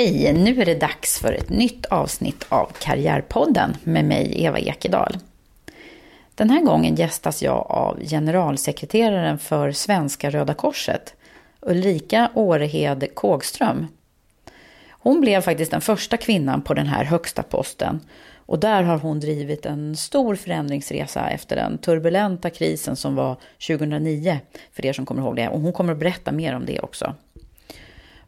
Hej, nu är det dags för ett nytt avsnitt av Karriärpodden med mig, Eva Ekedal. Den här gången gästas jag av generalsekreteraren för Svenska Röda Korset, Ulrika Årehed Kågström. Hon blev faktiskt den första kvinnan på den här högsta posten och där har hon drivit en stor förändringsresa efter den turbulenta krisen som var 2009, för er som kommer ihåg det. Och hon kommer att berätta mer om det också.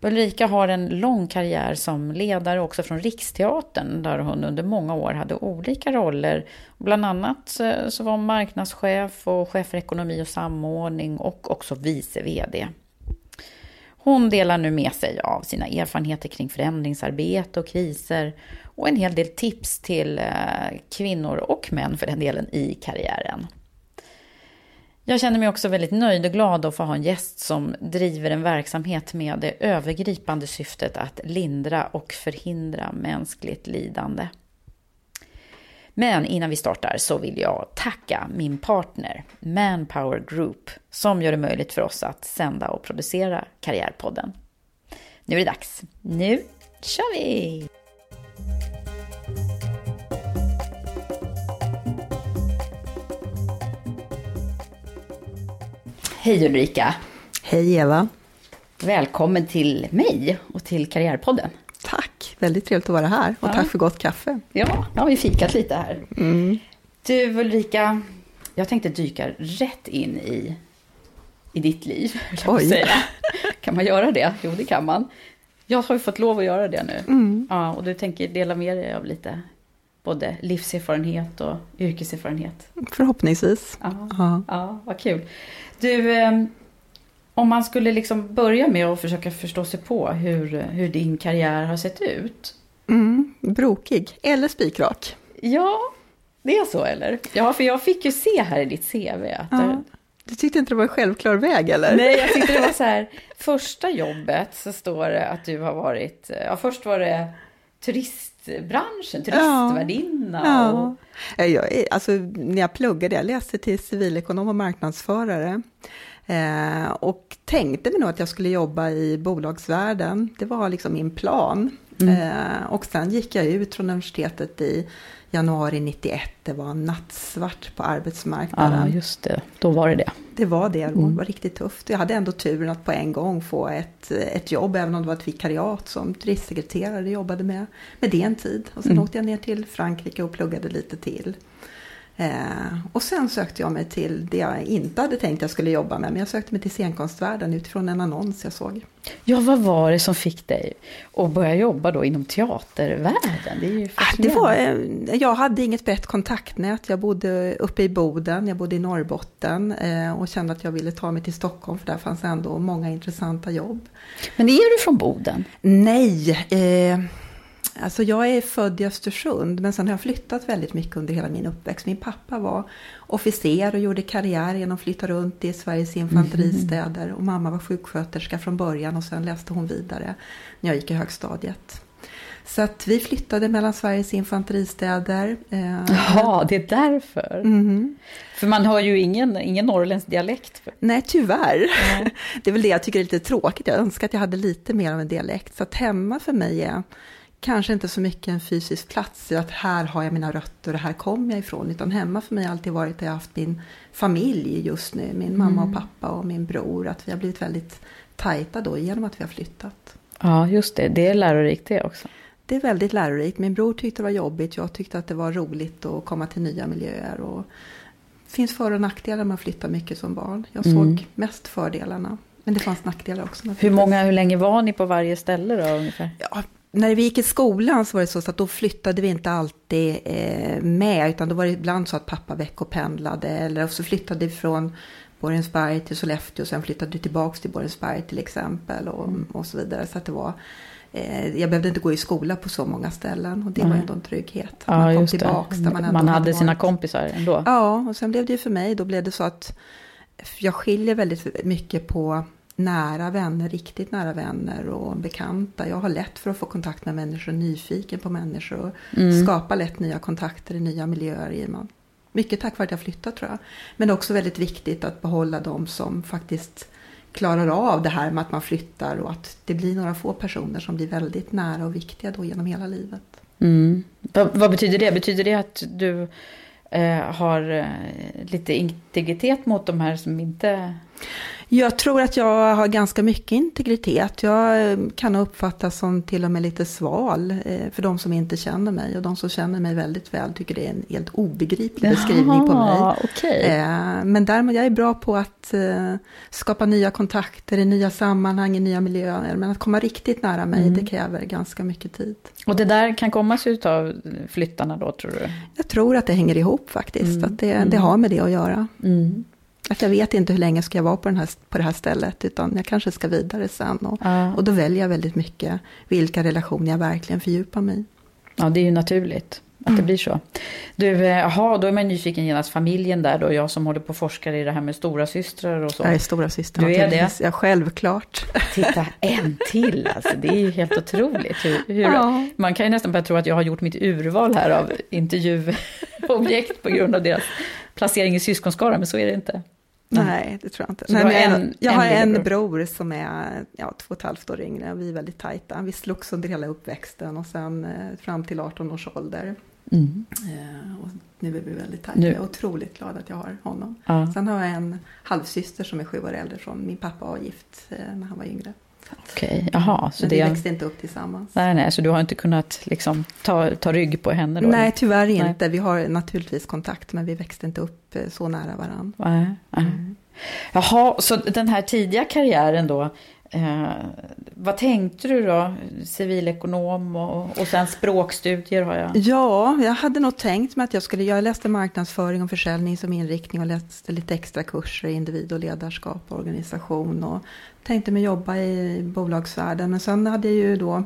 Ulrika har en lång karriär som ledare också från Riksteatern där hon under många år hade olika roller. Bland annat eh, så var hon marknadschef och chef för ekonomi och samordning och också vice VD. Hon delar nu med sig av sina erfarenheter kring förändringsarbete och kriser och en hel del tips till eh, kvinnor och män för den delen i karriären. Jag känner mig också väldigt nöjd och glad att få ha en gäst som driver en verksamhet med det övergripande syftet att lindra och förhindra mänskligt lidande. Men innan vi startar så vill jag tacka min partner Manpower Group som gör det möjligt för oss att sända och producera Karriärpodden. Nu är det dags. Nu kör vi! Hej Ulrika! Hej Eva! Välkommen till mig och till Karriärpodden. Tack! Väldigt trevligt att vara här och ja. tack för gott kaffe. Ja, nu har vi fikat lite här. Mm. Du Ulrika, jag tänkte dyka rätt in i, i ditt liv. Oj! Säga. Kan man göra det? Jo, det kan man. Jag har ju fått lov att göra det nu. Mm. Ja, och du tänker dela med dig av lite både livserfarenhet och yrkeserfarenhet. Förhoppningsvis. Ja, ja. ja vad kul. Du, ehm, om man skulle liksom börja med att försöka förstå sig på hur, hur din karriär har sett ut. Mm, brokig eller spikrak. Ja, det är så eller? Ja, för jag fick ju se här i ditt CV att ja. Du tyckte inte det var en självklar väg eller? Nej, jag tyckte det var så här. Första jobbet så står det att du har varit, ja först var det turistbranschen, turistvärdinna. Ja. Och... Ja. Jag, alltså, när jag pluggade, jag läste till civilekonom och marknadsförare. Eh, och tänkte mig nog att jag skulle jobba i bolagsvärlden. Det var liksom min plan. Mm. Eh, och sen gick jag ut från universitetet i januari 91. Det var nattsvart på arbetsmarknaden. Ja, just det. Då var det det. Det var det. Mm. Det var riktigt tufft. Jag hade ändå turen att på en gång få ett, ett jobb, även om det var ett vikariat som turistsekreterare jobbade med, med det en tid. Och sen mm. åkte jag ner till Frankrike och pluggade lite till. Eh, och sen sökte jag mig till det jag inte hade tänkt jag skulle jobba med. Men jag sökte mig till scenkonstvärlden utifrån en annons jag såg. Ja, vad var det som fick dig att börja jobba då inom teatervärlden? Det, är ju ah, det var, eh, jag hade inget brett kontaktnät. Jag bodde uppe i Boden, jag bodde i Norrbotten eh, och kände att jag ville ta mig till Stockholm för där fanns ändå många intressanta jobb. Men är du från Boden? Nej. Alltså jag är född i Östersund men sen har jag flyttat väldigt mycket under hela min uppväxt. Min pappa var officer och gjorde karriär genom att flytta runt i Sveriges infanteristäder. Mm. Och mamma var sjuksköterska från början och sen läste hon vidare när jag gick i högstadiet. Så att vi flyttade mellan Sveriges infanteristäder. Eh, Jaha, det är därför. Mm. För man har ju ingen, ingen norrländsk dialekt. Nej, tyvärr. Mm. Det är väl det jag tycker är lite tråkigt. Jag önskar att jag hade lite mer av en dialekt. Så att hemma för mig är kanske inte så mycket en fysisk plats, att här har jag mina rötter och här kommer jag ifrån. Utan hemma för mig har alltid varit där jag haft min familj just nu. Min mamma och mm. pappa och min bror. Att vi har blivit väldigt tajta då genom att vi har flyttat. Ja, just det. Det är lärorikt det också. Det är väldigt lärorikt. Min bror tyckte det var jobbigt. Jag tyckte att det var roligt att komma till nya miljöer. Och det finns för och nackdelar med att flytta mycket som barn. Jag såg mm. mest fördelarna. Men det fanns nackdelar också. Hur många, hur länge var ni på varje ställe då ungefär? Ja, när vi gick i skolan så var det så att då flyttade vi inte alltid eh, med, utan då var det ibland så att pappa veckopendlade, eller så flyttade vi från Borensberg till Sollefteå, och sen flyttade vi tillbaka till Borensberg till exempel, och, mm. och så vidare. Så att det var, eh, jag behövde inte gå i skola på så många ställen, och det mm. var ändå en trygghet. Ja, man kom tillbaks där man, man hade sina kompisar ändå. Ja, och sen blev det ju för mig, då blev det så att jag skiljer väldigt mycket på nära vänner, riktigt nära vänner och bekanta. Jag har lätt för att få kontakt med människor, nyfiken på människor och mm. skapa lätt nya kontakter i nya miljöer. I man. Mycket tack vare att jag flyttat tror jag. Men också väldigt viktigt att behålla de som faktiskt klarar av det här med att man flyttar och att det blir några få personer som blir väldigt nära och viktiga då genom hela livet. Mm. Vad, vad betyder det? Betyder det att du eh, har eh, lite integritet mot de här som inte jag tror att jag har ganska mycket integritet. Jag eh, kan uppfattas som till och med lite sval eh, för de som inte känner mig. Och de som känner mig väldigt väl tycker det är en helt obegriplig Jaha, beskrivning på mig. Okay. Eh, men däremot jag är bra på att skapa nya kontakter i nya sammanhang, i nya miljöer. Men att komma riktigt nära mig, mm. det kräver ganska mycket tid. Och det där kan komma sig av flyttarna då, tror du? Jag tror att det hänger ihop faktiskt. Mm. Att det, det mm. har med det att göra. Mm. Att jag vet inte hur länge jag ska vara på, den här, på det här stället, utan jag kanske ska vidare sen. Och, ja. och då väljer jag väldigt mycket vilka relationer jag verkligen fördjupar mig i. Ja, det är ju naturligt att mm. det blir så. Du, eh, jaha, då är man nyfiken genast familjen där då, jag som håller på och forskar i det här med stora systrar och så. Jag är stora syster. Du är det? Ja, självklart. Titta, en till alltså, det är ju helt otroligt. Hur, hur ja. Man kan ju nästan börja tro att jag har gjort mitt urval här av intervjuobjekt på grund av deras placering i syskonskaran, men så är det inte. Nej, det tror jag inte. Nej, men en, jag har en, bror. bror som är ja, två och ett halvt år yngre och vi är väldigt tajta. Vi slogs under hela uppväxten och sen eh, fram till 18 års ålder. Mm. Eh, och nu är vi väldigt tajta. Nu. Jag är otroligt glad att jag har honom. Ja. Sen har jag en halvsyster som är sju år äldre från min pappa var gift eh, när han var yngre. Okej, okay. jaha. Så Men det... vi växte inte upp tillsammans. Nej, nej, så du har inte kunnat liksom ta, ta rygg på henne då? Nej, tyvärr nej. inte. Vi har naturligtvis kontakt, men vi växte inte upp eh, så nära varandra. Nej, nej. Mm. Jaha, så den här tidiga karriären då, Eh, vad tänkte du då? Civilekonom och, och sen språkstudier har jag. Ja, jag hade nog tänkt mig att jag skulle, jag läste marknadsföring och försäljning som inriktning och läste lite extra kurser i individ och ledarskap och organisation och tänkte mig jobba i bolagsvärlden. Men sen hade jag ju då,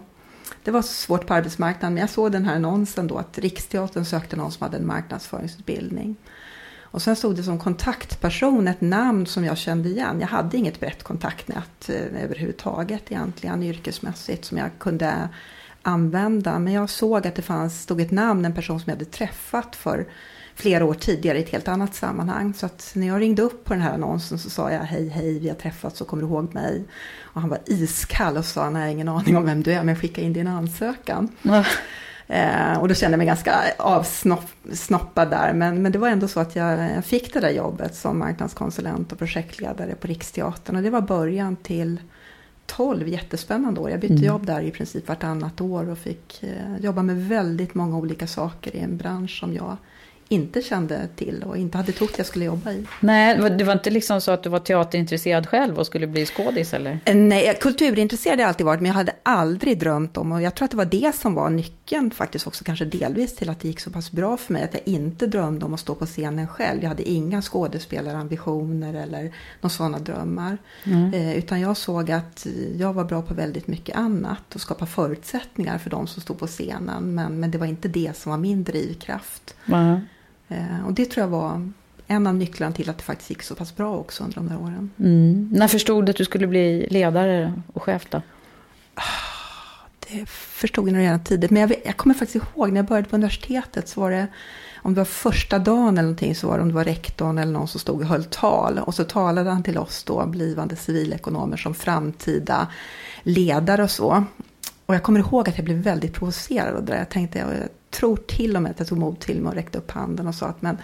det var svårt på arbetsmarknaden, men jag såg den här annonsen då att Riksteatern sökte någon som hade en marknadsföringsutbildning. Och sen stod det som kontaktperson ett namn som jag kände igen. Jag hade inget brett kontaktnät eh, överhuvudtaget egentligen yrkesmässigt som jag kunde använda. Men jag såg att det fanns, stod ett namn, en person som jag hade träffat för flera år tidigare i ett helt annat sammanhang. Så att när jag ringde upp på den här annonsen så sa jag hej hej, vi har träffats och kommer du ihåg mig? Och han var iskall och sa nej, ingen aning om vem du är men skicka in din ansökan. Mm. Eh, och då kände jag mig ganska avsnoppad där. Men, men det var ändå så att jag, jag fick det där jobbet som marknadskonsulent och projektledare på Riksteatern. Och det var början till 12 jättespännande år. Jag bytte mm. jobb där i princip vartannat år och fick eh, jobba med väldigt många olika saker i en bransch som jag inte kände till och inte hade trott jag skulle jobba i. Nej, det var inte liksom så att du var teaterintresserad själv och skulle bli skådis eller? Eh, nej, kulturintresserad har jag alltid varit, men jag hade aldrig drömt om, och jag tror att det var det som var nyckeln faktiskt också kanske delvis till att det gick så pass bra för mig, att jag inte drömde om att stå på scenen själv. Jag hade inga skådespelarambitioner eller några sådana drömmar. Mm. Eh, utan jag såg att jag var bra på väldigt mycket annat och skapa förutsättningar för de som stod på scenen. Men, men det var inte det som var min drivkraft. Mm. Eh, och det tror jag var en av nycklarna till att det faktiskt gick så pass bra också under de där åren. Mm. När förstod du att du skulle bli ledare och chef då? Det förstod jag nog redan tidigt. Men jag, jag, kommer faktiskt ihåg när jag började på universitetet så var det om det var första dagen eller någonting så var det om det var rektorn eller någon som stod och höll tal. Och så talade han till oss då, blivande civilekonomer som framtida ledare och så. Och jag kommer ihåg att jag blev väldigt provocerad av det Jag tänkte, jag tror till och med att jag tog mod till mig och räckte upp handen och sa att men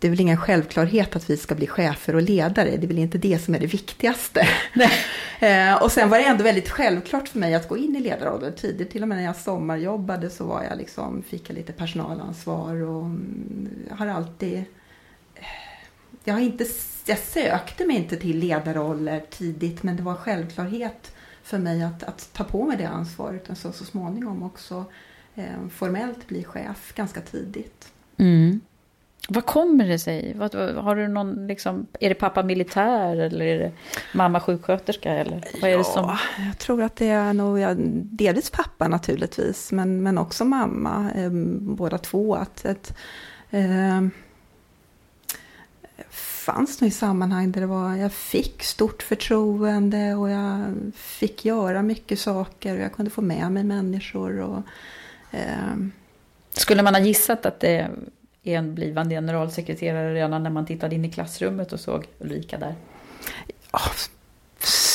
det är väl ingen självklarhet att vi ska bli chefer och ledare. Det är väl inte det som är det viktigaste. eh, och sen var det ändå väldigt självklart för mig att gå in i ledarrollen tidigt. Till och med när jag sommarjobbade så var jag liksom, fick jag lite personalansvar och mm, har alltid... Eh, jag, har inte, jag sökte mig inte till ledarroller tidigt men det var självklarhet för mig att, att ta på mig det ansvaret. Och så, så småningom också eh, formellt bli chef ganska tidigt. Mm. Vad kommer det sig? Vad, har du någon, liksom, är det pappa militär eller är det mamma sjuksköterska? Eller vad är det som... jag tror att det är nog ja, delvis pappa naturligtvis, men, men också mamma, eh, båda två. Att, att, eh, fanns nog i sammanhang där det var, jag fick stort förtroende och jag fick göra mycket saker och jag kunde få med mig människor. Och, eh, Skulle man ha gissat att det en blivande generalsekreterare redan när man tittade in i klassrummet och såg Ulrika där?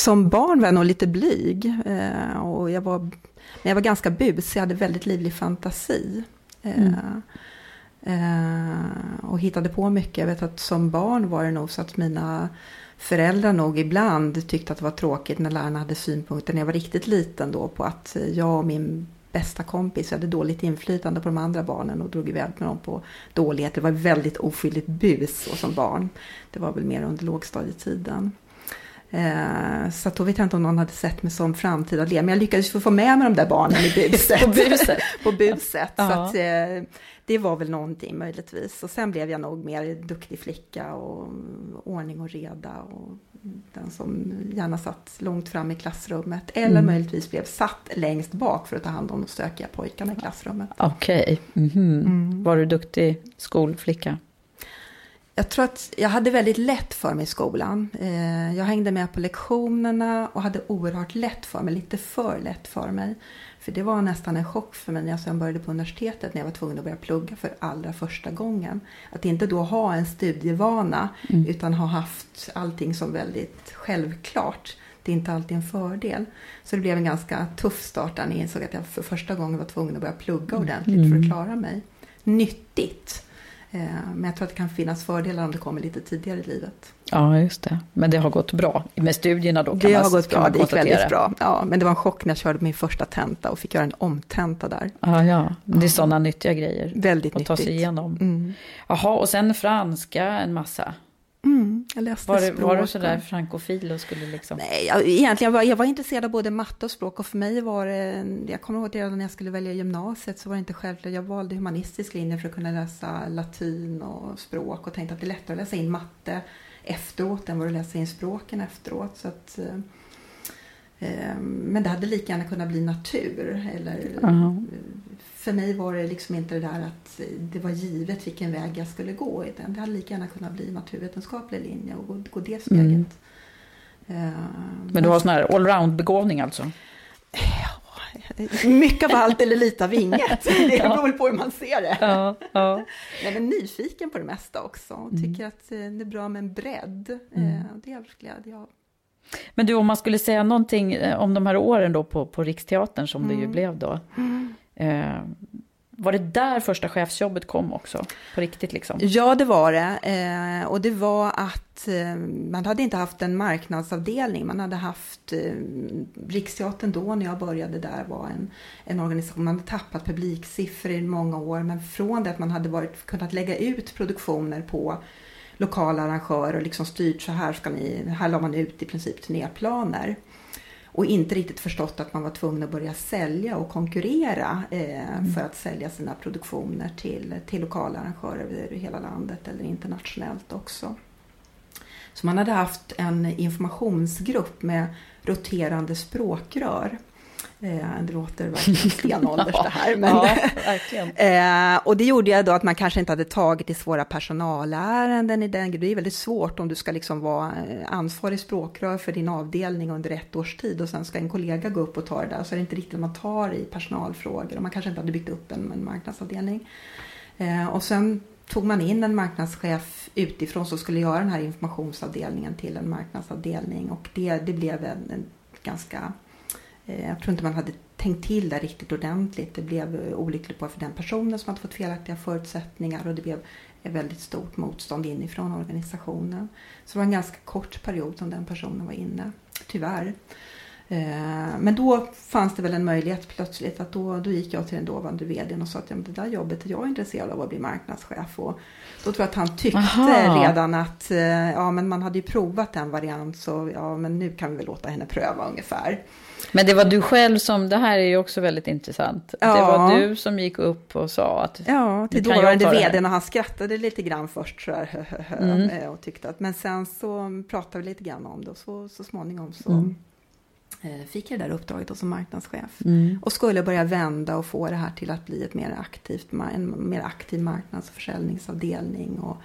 som barn var jag nog lite blyg. Eh, och jag var, men jag var ganska busig, jag hade väldigt livlig fantasi. Eh, mm. Eh, och hittade på mycket. Jag vet att som barn var det nog så att mina föräldrar nog ibland tyckte att det var tråkigt när lärarna hade synpunkter när jag var riktigt liten då på att jag och min bästa kompis hade dåligt inflytande på de andra barnen och drog iväg med dem på dåligheter. Det var väldigt oskyldigt bus och som barn. Det var väl mer under lågstadietiden. Eh, så då vet jag inte om någon hade sett mig som framtida ledare. Men jag lyckades få med mig de där barnen i buset. på buset? på buset. så att, eh, det var väl någonting möjligtvis. Och sen blev jag nog mer duktig flicka och ordning och reda. Och den som gärna satt långt fram i klassrummet. Eller mm. möjligtvis blev satt längst bak för att ta hand om de stökiga pojkarna i klassrummet. Okej. Okay. Mm mm. Var du duktig skolflicka? Jag tror att jag hade väldigt lätt för mig i skolan. Eh, jag hängde med på lektionerna och hade oerhört lätt för mig, lite för lätt för mig. För det var nästan en chock för mig när jag sen började på universitetet när jag var tvungen att börja plugga för allra första gången. Att inte då ha en studievana mm. utan ha haft allting som väldigt självklart. Det är inte alltid en fördel. Så det blev en ganska tuff start när jag insåg att jag för första gången var tvungen att börja plugga ordentligt mm. för att klara mig. Nyttigt Eh, men jag tror att det kan finnas fördelar om det kommer lite tidigare i livet. Ja, just det. Men det har gått bra med studierna då? Det har gått bra, det gick väldigt bra. Ja, men det var en chock när jag körde min första tenta och fick göra en omtenta där. Ja, ja. det är sådana nyttiga grejer. Väldigt att nyttigt. ta sig igenom. Mm. Jaha, och sen franska en massa. Mm, jag läste var, språk. Var du sådär frankofil och skulle liksom... Nej, jag, egentligen var jag var intresserad av både matte och språk och för mig var det, jag kommer ihåg redan när jag skulle välja gymnasiet så var det inte självklart, jag valde humanistisk linje för att kunna läsa latin och språk och tänkte att det är lättare att läsa in matte efteråt än vad att läsa in språken efteråt. Så att, eh, eh men det hade lika gärna kunnat bli natur eller uh -huh för mig var det liksom inte det där att det var givet vilken väg jag skulle gå. Utan det hade lika gärna kunnat bli naturvetenskaplig linje och gå, gå det steget. Mm. Uh, men du har sån här allround-begåvning alltså? Mycket av allt eller lite av inget. Det beror väl på hur man ser det. Ja, ja. Nej, men nyfiken på det mesta också. Mm. Tycker att eh, det är bra med en bredd. Mm. Eh, det är jag glädje av. Men du, om man skulle säga någonting om de här åren då på, på Riksteatern som mm. det ju mm. blev då. Mm. Eh, var det där första chefsjobbet kom också? På riktigt liksom? Ja, det var det. Eh, och det var att eh, man hade inte haft en marknadsavdelning. Man hade haft eh, Riksteatern då, när jag började där, var en, en organisation. Man hade tappat publiksiffror i många år. Men från det att man hade varit, kunnat lägga ut produktioner på lokala arrangörer och liksom styrt så här ska ni, här la man ut i princip turnéplaner och inte riktigt förstått att man var tvungen att börja sälja och konkurrera eh, mm. för att sälja sina produktioner till, till lokala arrangörer över hela landet eller internationellt också. Så man hade haft en informationsgrupp med roterande språkrör det låter verkligen stenålders det här. Men, ja, eh, och det gjorde jag då att man kanske inte hade tagit i svåra personalärenden i den Det är väldigt svårt om du ska liksom vara eh, ansvarig språkrör för din avdelning under ett års tid och sen ska en kollega gå upp och ta det där. Så är det inte riktigt man tar i personalfrågor och man kanske inte hade byggt upp en, en marknadsavdelning. Och sen tog man in en marknadschef utifrån som skulle göra den här informationsavdelningen till en marknadsavdelning och det, det blev en, en ganska Eh, jag tror inte man hade tänkt till det riktigt ordentligt. Det blev eh, olyckligt på för den personen som hade fått felaktiga förutsättningar och det blev ett väldigt stort motstånd inifrån organisationen. Så det var en ganska kort period som den personen var inne, tyvärr. Eh, men då fanns det väl en möjlighet plötsligt att då, då gick jag till den dåvarande vdn och sa att ja, det där jobbet är jag intresserad av att bli marknadschef. Och då tror jag att han tyckte Aha. redan att ja, men man hade ju provat en variant så ja, men nu kan vi väl låta henne pröva ungefär. Men det var du själv som, det här är ju också väldigt intressant. Ja. Det var du som gick upp och sa att... Ja, till dåvarande vdn och han skrattade lite grann först så här, mm. Eh, och tyckte att, men sen så pratade vi lite grann om det och så, så småningom så mm. Eh, fick jag det där uppdraget som marknadschef. Mm. Och skulle börja vända och få det här till att bli ett mer aktivt, en mer aktiv marknads och försäljningsavdelning. Och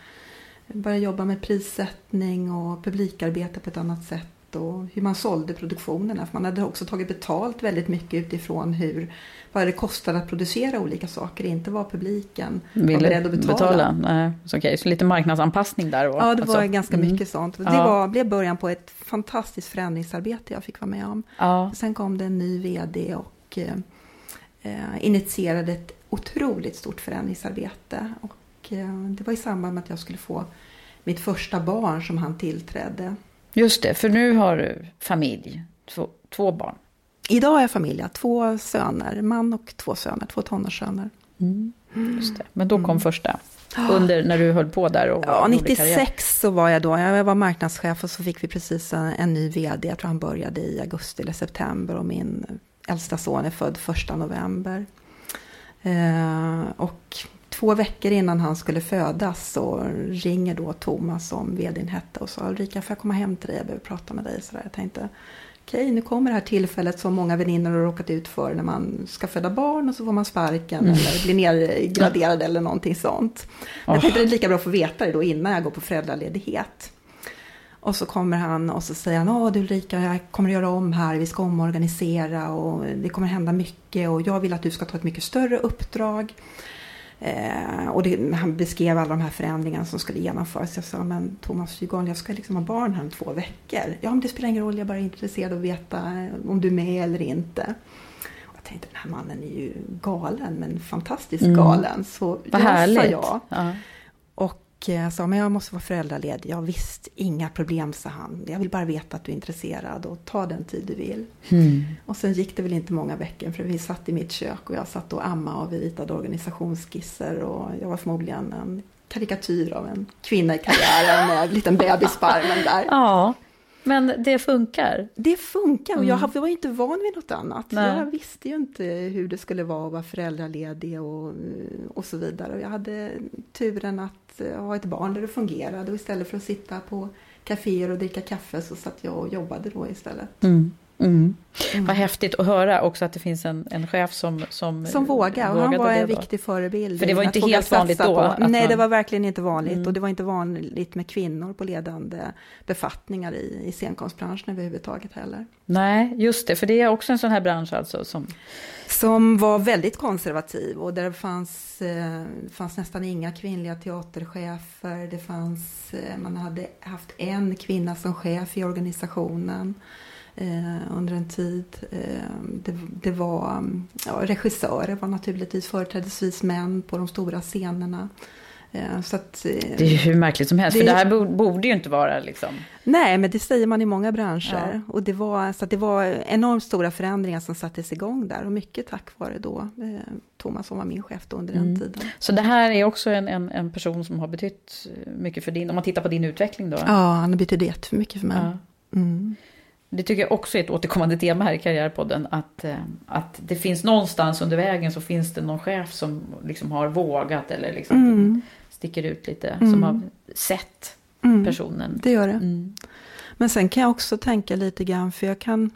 börja jobba med prissättning och publikarbete på ett annat sätt och hur man sålde produktionerna. För man hade också tagit betalt väldigt mycket utifrån hur, vad det kostade att producera olika saker, inte vad publiken Ville var beredd att betala. betala. Nej, så, okay. så lite marknadsanpassning där? Och, ja, det var alltså. ganska mm. mycket sånt. Det ja. var, blev början på ett fantastiskt förändringsarbete jag fick vara med om. Ja. Sen kom det en ny vd och eh, eh, initierade ett otroligt stort förändringsarbete. Och, eh, det var i samband med att jag skulle få mitt första barn som han tillträdde. Just det, för nu har du familj, två, två barn. Idag har jag familj, två söner, man och två söner, två tonårssöner. Mm. Just det. Men då kom mm. första, under när du höll på där och Ja, 96 så var jag då, jag var marknadschef och så fick vi precis en, en ny vd, jag tror han började i augusti eller september och min äldsta son är född första november. Eh, och två veckor innan han skulle födas så ringer då Thomas som vdn hette och sa Ulrika får jag komma hem till dig, jag behöver prata med dig. Så där. Jag tänkte okej okay, nu kommer det här tillfället som många väninnor har råkat ut för när man ska föda barn och så får man sparken mm. eller blir nergraderad eller någonting sånt. Oh. Jag tänkte det är lika bra att få veta det då innan jag går på föräldraledighet. Och så kommer han och så säger han, åh du Ulrika, jag kommer att göra om här, vi ska omorganisera och det kommer hända mycket och jag vill att du ska ta ett mycket större uppdrag. Eh, och det, han beskrev alla de här förändringarna som skulle genomföras. Jag sa, men Thomas Jugon, jag ska liksom ha barn här om två veckor. Ja, men det spelar ingen roll, jag är bara intresserad av att veta om du är med eller inte. Och jag tänkte, den här mannen är ju galen, men fantastiskt mm. galen. Så Vad ja, härligt. jag. Ja. Och jag sa, men jag måste vara föräldraledig. Ja visst, inga problem, sa han. Jag vill bara veta att du är intresserad och ta den tid du vill. Mm. Och sen gick det väl inte många veckor för vi satt i mitt kök och jag satt och amma och vi ritade organisationsskisser och jag var förmodligen en karikatyr av en kvinna i karriären med en liten bebis på armen där. Ja. Men det funkar? Det funkar och jag mm. var inte van vid något annat. Nej. Jag visste ju inte hur det skulle vara att vara föräldraledig och, och så vidare. Och jag hade turen att ha ett barn där det fungerade och istället för att sitta på kaféer och dricka kaffe så satt jag och jobbade då istället. Mm. Mm. Mm. Vad häftigt att höra också att det finns en, en chef som Som, som vågar, och han var en viktig förebild. För det var inte helt vanligt då? Nej, det var verkligen inte vanligt. Mm. Och det var inte vanligt med kvinnor på ledande befattningar i, i scenkonstbranschen överhuvudtaget heller. Nej, just det, för det är också en sån här bransch alltså som... Som var väldigt konservativ och där det fanns, eh, fanns nästan inga kvinnliga teaterchefer. Det fanns, eh, man hade haft en kvinna som chef i organisationen. eh, under en tid. Eh, det, det, var ja, regissörer var naturligtvis företrädesvis män på de stora scenerna. Eh, så att, eh, det är ju hur märkligt som helst, det, för det här borde ju inte vara liksom... Nej, men det säger man i många branscher. Ja. Och det var, så det var enormt stora förändringar som sattes igång där och mycket tack vare då eh, Thomas som var min chef då under mm. den tiden. Så det här är också en, en, en, person som har betytt mycket för din, om man tittar på din utveckling då? Ja, han har betytt jättemycket för mig. Ja. Mm. Det tycker jag också är ett återkommande tema här i Karriärpodden. Att, att det finns någonstans under vägen så finns det någon chef som liksom har vågat eller liksom mm sticker ut lite, mm. som har sett mm. personen. Det gör det. Mm. Men sen kan jag också tänka lite grann, för jag kan...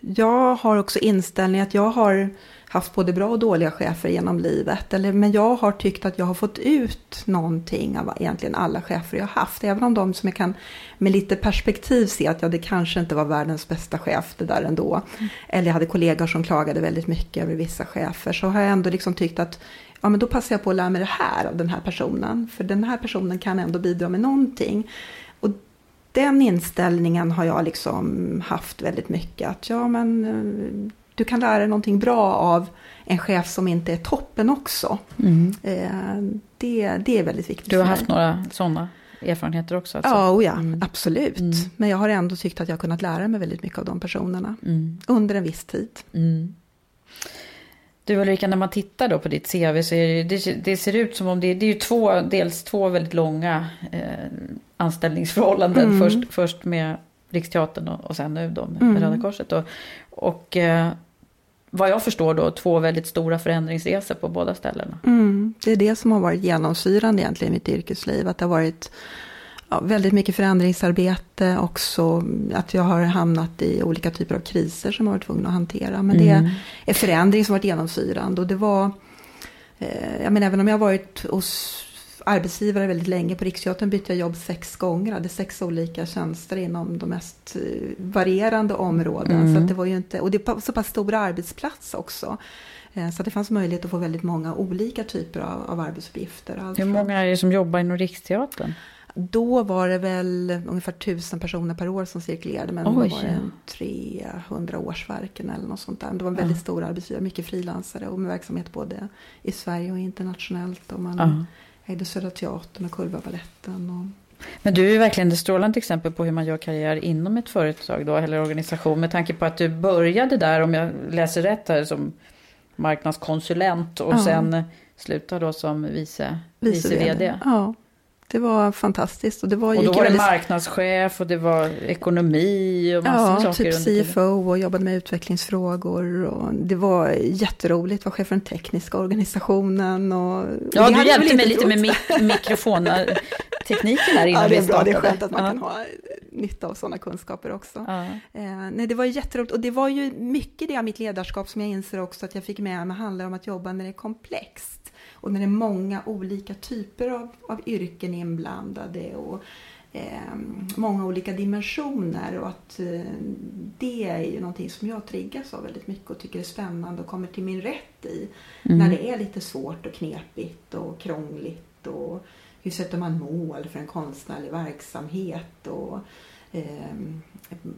Jag har också inställningen att jag har haft både bra och dåliga chefer genom livet. Eller, men jag har tyckt att jag har fått ut någonting av egentligen alla chefer jag har haft. Även om de som jag kan med lite perspektiv se att ja, det kanske inte var världens bästa chef det där ändå. Mm. Eller jag hade kollegor som klagade väldigt mycket över vissa chefer. Så har jag ändå liksom tyckt att ja men då passar jag på att lära mig det här av den här personen. För den här personen kan ändå bidra med någonting. Och den inställningen har jag liksom haft väldigt mycket. Att ja men eh, du kan lära dig någonting bra av en chef som inte är toppen också. Mm. Eh, det, det är väldigt viktigt. Du har haft några sådana erfarenheter också? Alltså. Ja, oh ja mm. absolut. Mm. Men jag har ändå tyckt att jag har kunnat lära mig väldigt mycket av de personerna. Mm. Under en viss tid. Du Ulrika, när man tittar då på ditt CV så det, det, det ser ut som om det, det är två, dels två väldigt långa eh, anställningsförhållanden. Mm. Först, först med Riksteatern och, och sen nu då med mm. Röda Korset. Och, och eh, vad jag förstår då två väldigt stora förändringsresor på båda ställena. Mm. Det är det som har varit genomsyrande egentligen i mitt yrkesliv. Att det har varit ja, väldigt mycket förändringsarbete också. Att jag har hamnat i olika typer av kriser som jag varit tvungen att hantera. Men mm. det är förändring som varit genomsyrande. Och det var, eh, jag menar även om jag varit hos arbetsgivare väldigt länge. På Riksteatern bytte jag jobb sex gånger. Jag hade sex olika tjänster inom de mest eh, varierande områden. Mm. Så det var ju inte, och det är så pass stor arbetsplats också. Eh, så det fanns möjlighet att få väldigt många olika typer av, av arbetsuppgifter. Hur många är det som jobbar inom Riksteatern? Då var det väl ungefär tusen personer per år som cirkulerade. Men Oj, då var det 300 årsverken eller något sånt där. Det var en väldigt ja. stor arbetsgivare, mycket frilansare och med verksamhet både i Sverige och internationellt. Och man ja. ägde Södra Teatern och Cullbergbaletten. Och... Men du är verkligen ett strålande exempel på hur man gör karriär inom ett företag då, eller organisation. Med tanke på att du började där, om jag läser rätt här, som marknadskonsulent och ja. sen slutade då som vice, vice, vice vd. Ja. Det var fantastiskt. Och, det var, och då var det marknadschef och det var ekonomi och massor ja, saker. Ja, typ CFO och jobbade med utvecklingsfrågor. Och det var jätteroligt, var chef för den tekniska organisationen. Och, ja, du hjälpte mig lite med mik mikrofontekniken här innan ja, det är bra, Det är skönt att man ja. kan ha nytta av sådana kunskaper också. Ja. Eh, nej, det var jätteroligt. Och det var ju mycket det av mitt ledarskap som jag inser också att jag fick med mig handlar om att jobba när det är komplext. Och när det är många olika typer av, av yrken inblandade och eh, många olika dimensioner och att eh, det är ju någonting som jag triggas av väldigt mycket och tycker är spännande och kommer till min rätt i. Mm. När det är lite svårt och knepigt och krångligt och hur sätter man mål för en konstnärlig verksamhet och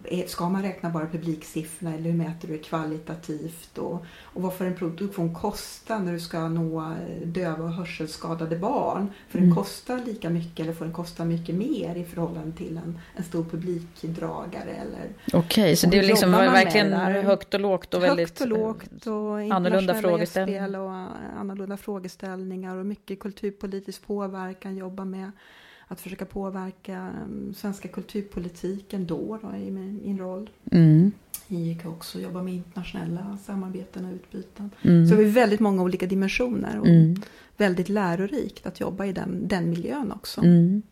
eh, ska man räkna bara publiksiffrorna eller hur mäter du det kvalitativt? Och, och vad får en produktion kosta när du ska nå eh, döva och hörselskadade barn? Får mm. den kosta lika mycket eller får den kosta mycket mer i förhållande till en, en stor publikdragare? Okej, okay, så det är liksom verkligen högt och lågt och väldigt högt och lågt och annorlunda frågeställningar. och annorlunda frågeställningar och mycket kulturpolitisk påverkan jobba med att försöka påverka um, svenska kulturpolitiken då, då i min roll. Mm. IK också jobba med internationella samarbeten och utbyten. Mm. Så det är väldigt många olika dimensioner och mm. väldigt lärorikt att jobba i den, den miljön också. Mm.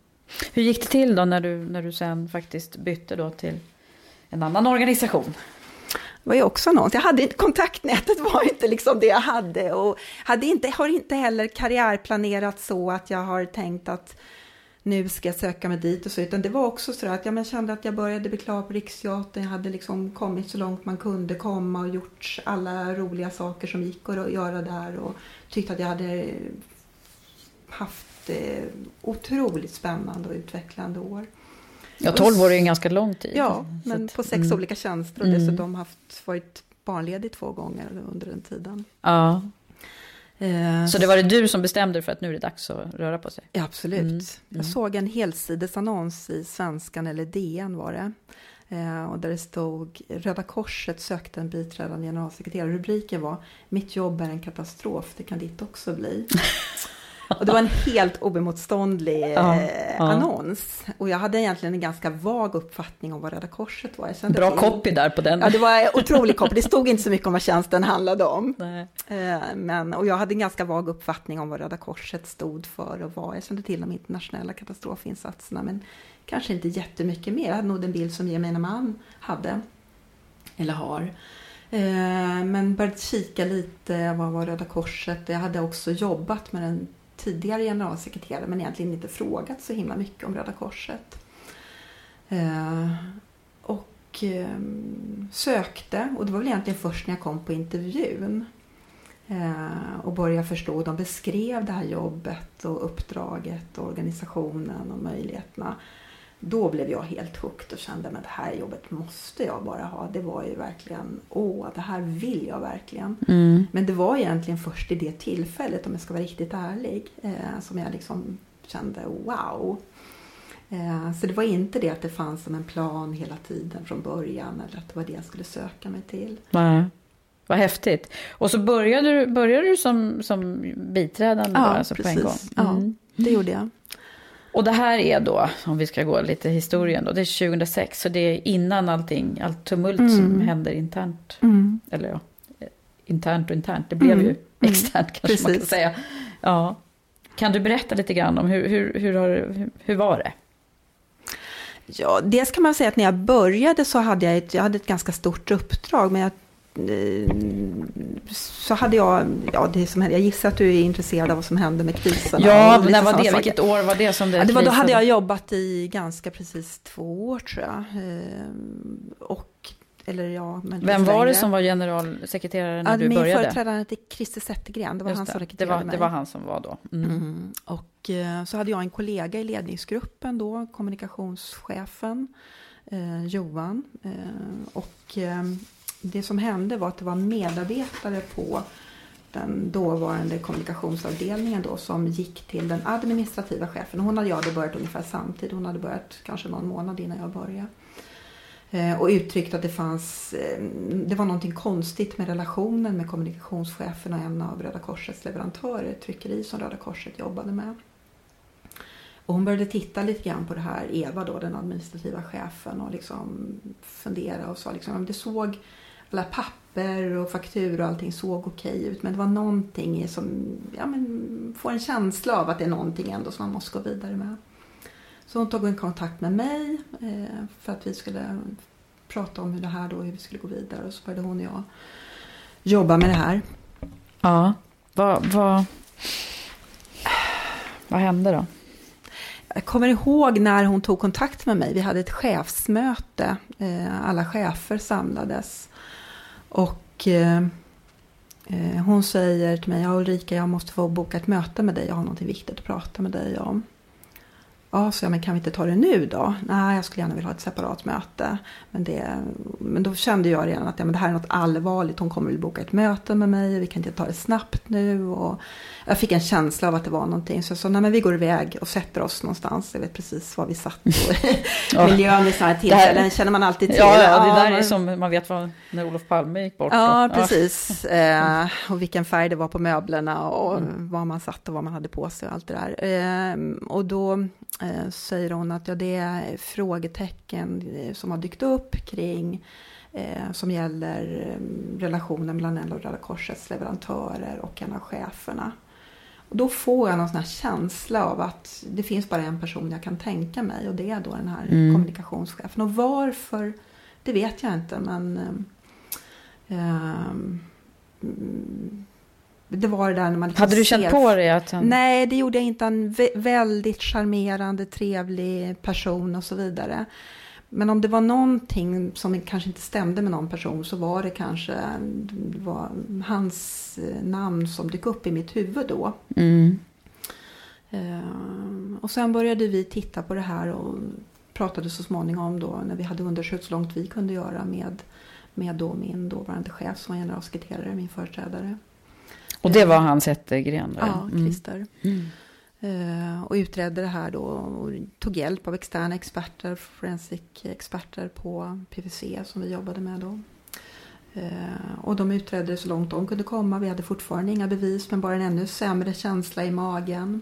Hur gick det till då när du, när du sen faktiskt bytte då till en annan organisation? Det var ju också något. Jag hade, kontaktnätet var inte liksom det jag hade och hade inte, har inte heller karriärplanerat så att jag har tänkt att nu ska jag söka mig dit och så, utan det var också så att jag kände att jag började bli klar på Riksteatern, jag hade liksom kommit så långt man kunde komma och gjort alla roliga saker som gick att göra där och tyckte att jag hade haft eh, otroligt spännande och utvecklande år. Ja, 12 år är en ganska lång tid. Ja, men på sex mm. olika tjänster och dessutom haft, varit barnledig två gånger under den tiden. Ja, så det var det du som bestämde för att nu är det dags att röra på sig? Ja, absolut. Mm, Jag såg en helsidesannons i Svenskan eller DN var det. Eh, och där det stod Röda Korset sökte en biträdande generalsekreterare. Rubriken var Mitt jobb är en katastrof, det kan ditt också bli. och det var en helt oemotståndlig Ja, eh, annons. Och jag hade egentligen en ganska vag uppfattning om vad Röda Korset var. Jag Bra att- copy där på den. Ja, det var otrolig copy. Det stod inte så mycket om vad tjänsten handlade om. Eh, Men, och jag hade en ganska vag uppfattning om vad Röda Korset stod för och vad. Jag kände till de internationella katastrofinsatserna men kanske inte jättemycket mer. Jag hade nog den bild som gemene man hade, eller har. Eh, Men började kika lite, vad var Röda Korset? Jag hade också jobbat med den tidigare generalsekreterare, men egentligen inte frågat så himla mycket om Röda Korset. Eh, och ehm, sökte och det var väl egentligen först när jag kom på intervjun eh, och började förstå. De beskrev det här jobbet och uppdraget och organisationen och möjligheterna. Då blev jag helt hooked och kände att det här jobbet måste jag bara ha. Det var ju verkligen, åh, det här vill jag verkligen. Mm. Men det var egentligen först i det tillfället, om jag ska vara riktigt ärlig, eh, som jag liksom kände wow. Eh, så det var inte det att det fanns som en plan hela tiden från början eller att det var det jag skulle söka mig till. Nej. Vad häftigt. Och så började du, började du som, som biträdande Ja, bara, alltså på en gång? precis. Ja. Mm. Det gjorde jag. Och det här är då, om vi ska gå lite historien då, det är 2006. Så det är innan allting, allt tumult som Mm. händer internt. Eller ja, internt och internt. Det blev Mm. ju Mm. externt kanske man kan Precis. säga. Ja. Kan du berätta lite grann om hur, hur, hur, har, hur, var det? Ja, dels kan man säga att när jag började så hade jag ett, jag hade ett ganska stort uppdrag. Men jag, så hade jag, ja det som hände, jag gissar att du är intresserad av vad som hände med kriserna. Ja, när var det? saker. Vilket år var det som det Ja, det var, då hade jag jobbat i ganska precis två år tror jag. Ehm, Och, eller ja, men Vem var det som var generalsekreterare när ja, du Min började? företrädare hette Christer Zettergren, det var Just han som det. det, rekryterade var, mig. det var han som var då. Mm. Mm. Och eh, så hade jag en kollega i ledningsgruppen då, kommunikationschefen eh, Johan. Eh, och eh, det som hände var att det var medarbetare på den dåvarande kommunikationsavdelningen då som gick till den administrativa chefen. Hon och jag hade börjat ungefär samtidigt. Hon hade börjat kanske någon månad innan jag började. Eh, och uttryckte att det fanns, eh, det var någonting konstigt med relationen med kommunikationschefen och en av Röda Korsets leverantörer, ett tryckeri som Röda Korset jobbade med. Och hon började titta lite grann på det här, Eva då, den administrativa chefen och liksom fundera och sa liksom, det såg alla papper och fakturor och allting såg okej ut men det var någonting som, ja men får en känsla av att det är någonting ändå som man måste gå vidare med. Så hon tog en kontakt med mig eh, för att vi skulle prata om hur det här då, hur vi skulle gå vidare och så började hon och jag jobba med det här. Ja, vad, vad, vad hände då? Jag kommer ihåg när hon tog kontakt med mig. Vi hade ett chefsmöte. Eh, Alla chefer samlades. Och eh, eh, hon säger till mig, ja Ulrika jag måste få boka ett möte med dig. Jag har något viktigt att prata med dig om. Ja, så jag, men kan vi inte ta det nu då? Nej, jag skulle gärna vilja ha ett separat möte. Men, det, men då kände jag redan att ja, men det här är något allvarligt. Hon kommer att boka ett möte med mig. Vi kan inte ta det snabbt nu. Och jag fick en känsla av att det var någonting. Så jag sa, nej men vi går iväg och sätter oss någonstans. Jag vet precis var vi satt. Ja. Miljön i sådana här tillfällen känner man alltid till. Ja, ja, det där är men- som man vet vad, när Olof Palme gick bort. Ja, då. precis. Eh, och vilken färg det var på möblerna och Mm. var man satt och vad man hade på sig och allt det där. Eh, och då eh, säger hon att ja, det är frågetecken eh, som har dykt upp kring eh, som gäller eh, relationen mellan en av Röda Korsets leverantörer och en av cheferna. Och då får jag någon sån känsla av att det finns bara en person jag kan tänka mig och det är då den här Mm. kommunikationschefen. Och varför, det vet jag inte men eh, mm, det var det där när man liksom Hade du känt ser- på dig att han... Nej, det gjorde jag inte. En vä- väldigt charmerande, trevlig person och så vidare. Men om det var någonting som kanske inte stämde med någon person så var det kanske det var hans eh, namn som dök upp i mitt huvud då. Mm. Ehm, Och sen började vi titta på det här och pratade så småningom då när vi hade undersökt så långt vi kunde göra med, med då min dåvarande chef som var generalsekreterare, min företrädare. Och det var Hans Zettergren? Ja, Christer. Mm. Uh, och utredde det här då och tog hjälp av externa experter, forensic-experter på PVC som vi jobbade med då. Uh, och de utredde det så långt de kunde komma. Vi hade fortfarande inga bevis men bara en ännu sämre känsla i magen.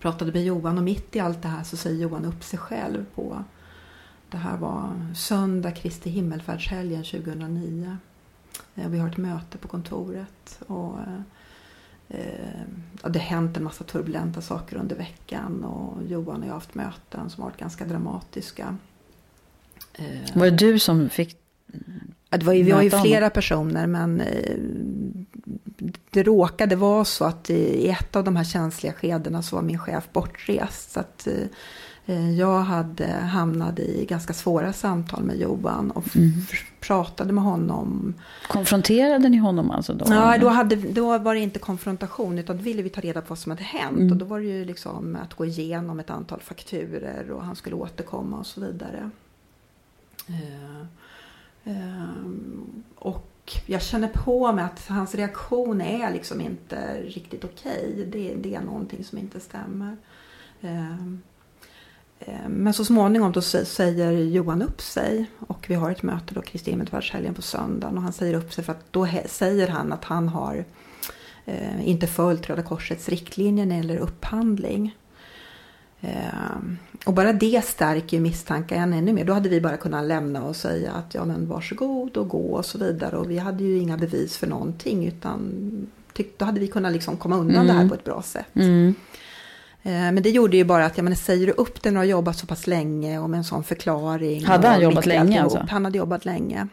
Pratade med Johan och mitt i allt det här så säger Johan upp sig själv på det här var söndag Kristi himmelfärdshelgen 2009. Uh, vi har ett möte på kontoret och eh, det har hänt en massa turbulenta saker under veckan och Johan och jag har haft möten som varit ganska dramatiska. Eh, var det du som fick det var ju, Vi var ju flera personer men eh, det råkade vara så att i ett av de här känsliga skedena så var min chef bortrest. Så att, eh, Eh, jag hade hamnat i ganska svåra samtal med Johan och mm. pratade med honom. Konfronterade ni honom alltså då? Ja, då, hade, då var det inte konfrontation utan då ville vi ta reda på vad som hade hänt. Mm. Och då var det ju liksom att gå igenom ett antal fakturer och han skulle återkomma och så vidare. Uh, uh, och jag känner på mig att hans reaktion är liksom inte riktigt okej. Okay. Det, det, är någonting som inte stämmer. Uh, Eh, men så småningom då säger Johan upp sig och vi har ett möte då Kristi himmelsfärdshelgen på söndagen och han säger upp sig för att då säger han att han har eh, inte följt Röda Korsets riktlinjer när det gäller upphandling. Eh, och bara det stärker ju misstanken ännu mer. Då hade vi bara kunnat lämna och säga att ja men varsågod och gå och så vidare och vi hade ju inga bevis för någonting utan då hade vi kunnat liksom komma undan mm. det här på ett bra sätt. Mm. Eh, men det gjorde ju bara att, jag menar, säger du upp den och har jobbat så pass länge och med en sån förklaring. Hade han jobbat länge alltså? Han hade jobbat länge.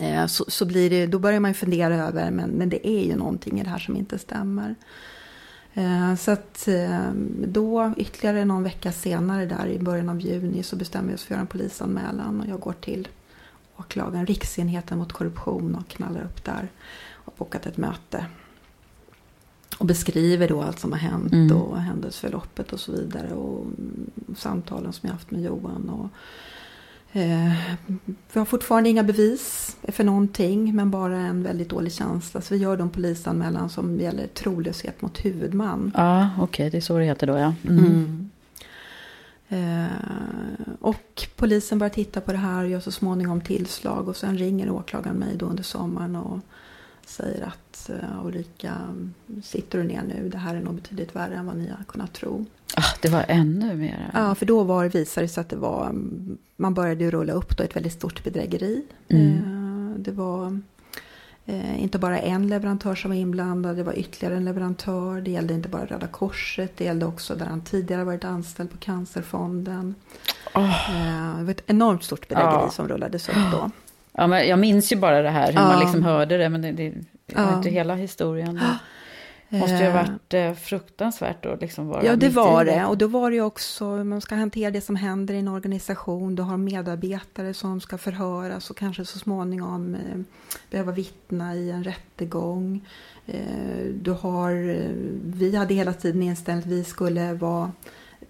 Eh, så, så blir det, då börjar man ju fundera över, men, men det är ju någonting i det här som inte stämmer. Eh, så att då, ytterligare någon vecka senare där i början av juni så bestämmer vi oss för att göra en polisanmälan och jag går till åklagaren, Riksenheten mot korruption och knallar upp där och bokat ett möte och beskriver då allt som har hänt mm. och händelseförloppet och så vidare. Och samtalen som jag haft med Johan. Och, eh, vi har fortfarande inga bevis för någonting men bara en väldigt dålig känsla. Så vi gör de polisanmälan som gäller trolöshet mot huvudman. Ja, okej, okay, det är så det heter då ja. Mm. Mm. Eh, och polisen börjar titta på det här och gör så småningom tillslag. Och sen ringer åklagaren mig då under sommaren och säger att uh, Ulrika, sitter du ner nu? Det här är nog betydligt värre än vad ni har kunnat tro. Ah, det var ännu mer? Ja, för då var, visade det sig att det var, man började ju rulla upp då ett väldigt stort bedrägeri. Mm. Uh, det var uh, inte bara en leverantör som var inblandad, det var ytterligare en leverantör. Det gällde inte bara Röda Korset, det gällde också där han tidigare varit anställd på Cancerfonden. Oh. det var ett enormt stort bedrägeri oh. som rullades upp då. Ja, men jag minns ju bara det här, hur ja. man liksom hörde det, men det, det var ja. inte hela historien. Det måste ju ha eh. varit eh, fruktansvärt att liksom vara Ja, det var det. Och då var det ju också, man ska hantera det som händer i en organisation. Du har medarbetare som ska förhöras och kanske så småningom eh, behöva vittna i en rättegång. Eh, du har, eh, vi hade hela tiden inställt att vi skulle vara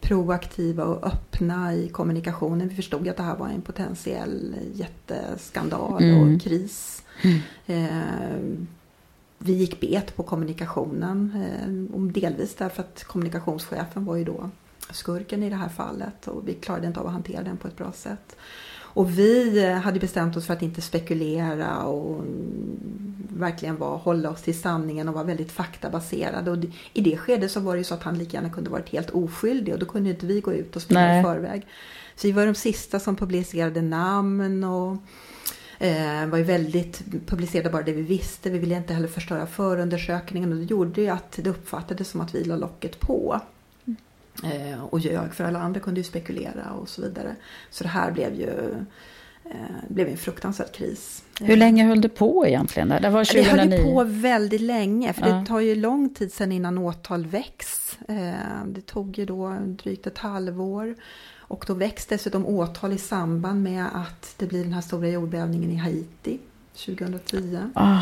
proaktiva och öppna i kommunikationen. Vi förstod att det här var en potentiell jätteskandal mm. och kris. Mm. Eh, vi gick bet på kommunikationen, eh, delvis därför att kommunikationschefen var ju då skurken i det här fallet och vi klarade inte av att hantera den på ett bra sätt. Och vi hade bestämt oss för att inte spekulera och verkligen var, hålla oss till sanningen och vara väldigt faktabaserade. Och I det skedet så var det ju så att han lika gärna kunde varit helt oskyldig och då kunde inte vi gå ut och spela i förväg. Så vi var de sista som publicerade namn och eh, var ju väldigt, publicerade bara det vi visste. Vi ville inte heller förstöra förundersökningen och det gjorde ju att det uppfattades som att vi la locket på. Eh, och ljög för alla andra kunde ju spekulera och så vidare. Så det här blev ju eh, blev en fruktansvärd kris. Hur länge höll det på egentligen? Det var 2009. Det höll på väldigt länge, för ja. det tar ju lång tid sedan innan åtal väcks. Eh, det tog ju då drygt ett halvår. Och då väcks dessutom åtal i samband med att det blir den här stora jordbävningen i Haiti 2010. Ah.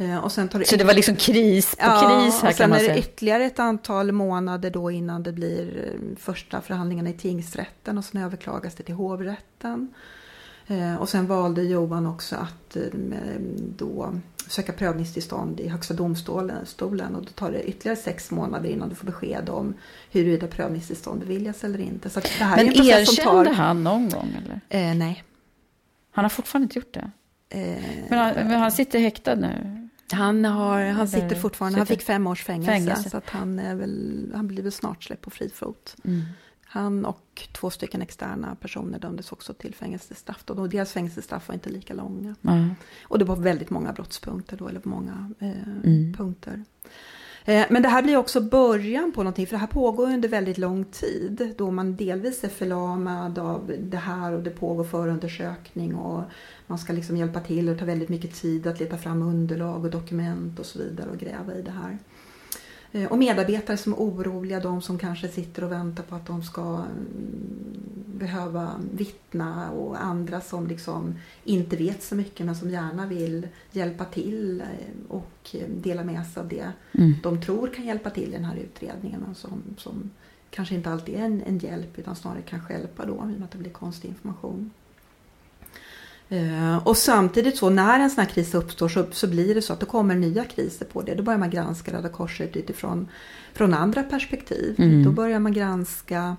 Eh, och sen tar det Så det var liksom kris på ja, kris här och sen kan man är det ytterligare ett antal månader då innan det blir eh, första förhandlingarna i tingsrätten och sen överklagas det till hovrätten. Eh, Och sen valde Johan också att då söka prövningstillstånd i Högsta domstolen stolen, och då tar det ytterligare sex månader innan du får besked om huruvida prövningstillstånd beviljas eller inte. Så det här Men är en process som tar... han någon gång eller? Eh, nej. Han har fortfarande inte gjort det. Men han, men han sitter häktad nu. Han, har, han sitter fortfarande, han fick fem års fängelse, Fängelse. så att han, är väl, han blir väl snart släppt på fri fot. Mm. Han och två stycken externa personer dömdes också till fängelsestraff. Då. Och deras fängelsestraff var inte lika långa. Ja. Och det var väldigt många brottspunkter då, eller många eh, Mm. punkter. Eh, men det här blir också början på någonting, för det här pågår under väldigt lång tid. Då man delvis är förlamad av det här och det pågår förundersökning och man ska liksom hjälpa till och det tar väldigt mycket tid att leta fram underlag och dokument och så vidare och gräva i det här. Eh, Och medarbetare som är oroliga, de som kanske sitter och väntar på att de ska mm, behöva vittna och andra som liksom inte vet så mycket men som gärna vill hjälpa till eh, och eh, dela med sig av det Mm. de tror kan hjälpa till i den här utredningen och som, som kanske inte alltid är en, en hjälp utan snarare kan hjälpa då i och med att det blir konstig information. Eh, Och samtidigt så när en sån här kris uppstår så, så blir det så att det kommer nya kriser på det. Då börjar man granska Röda Korset utifrån från andra perspektiv. Mm. Då börjar man granska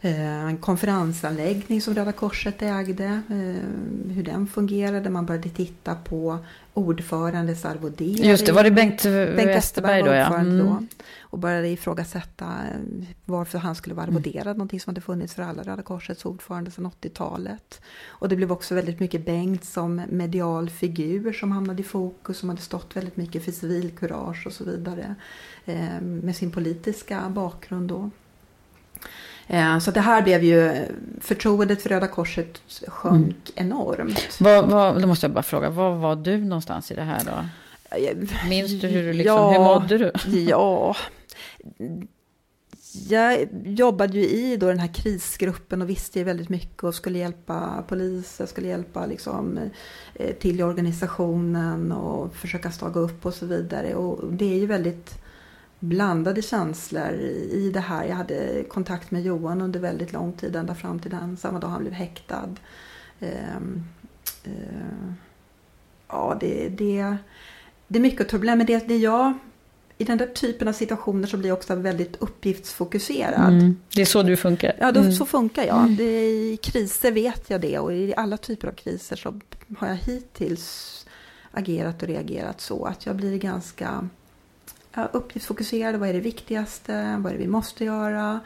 en konferensanläggning som Röda Korset ägde, eh, hur den fungerade. Man började titta på ordförandes arvodering. Just det, var det Bengt, Bengt Westerberg då ja. Mm. då. Och började ifrågasätta eh, varför han skulle vara arvoderad, någonting som hade funnits för alla Röda Korsets ordförande sedan 80-talet. Och det blev också väldigt mycket Bengt som medial figur som hamnade i fokus, som hade stått väldigt mycket för civilkurage och så vidare. Eh, med sin politiska bakgrund då. Eh, så det här blev ju, förtroendet för Röda Korset sjönk enormt. Vad, vad, då måste jag bara fråga, var var du någonstans i det här då? Minns du hur, du liksom, Ja. hur mådde du? Ja, jag jobbade ju i då den här krisgruppen och visste ju väldigt mycket och skulle hjälpa poliser, skulle hjälpa liksom, eh, till i organisationen och försöka staga upp och så vidare. Och det är ju väldigt blandade känslor i det här. Jag hade kontakt med Johan under väldigt lång tid, ända fram till den samma dag han blev häktad. Ehm, eh, ja, det, det, det är mycket turbulent, men det, det jag i den där typen av situationer så blir jag också väldigt uppgiftsfokuserad. Mm. Det är så du funkar? Ja, då, Mm. så funkar jag. Det, I kriser vet jag det och i alla typer av kriser så har jag hittills agerat och reagerat så att jag blir ganska Uppgiftsfokuserade. Vad är det viktigaste? Vad är det vi måste göra?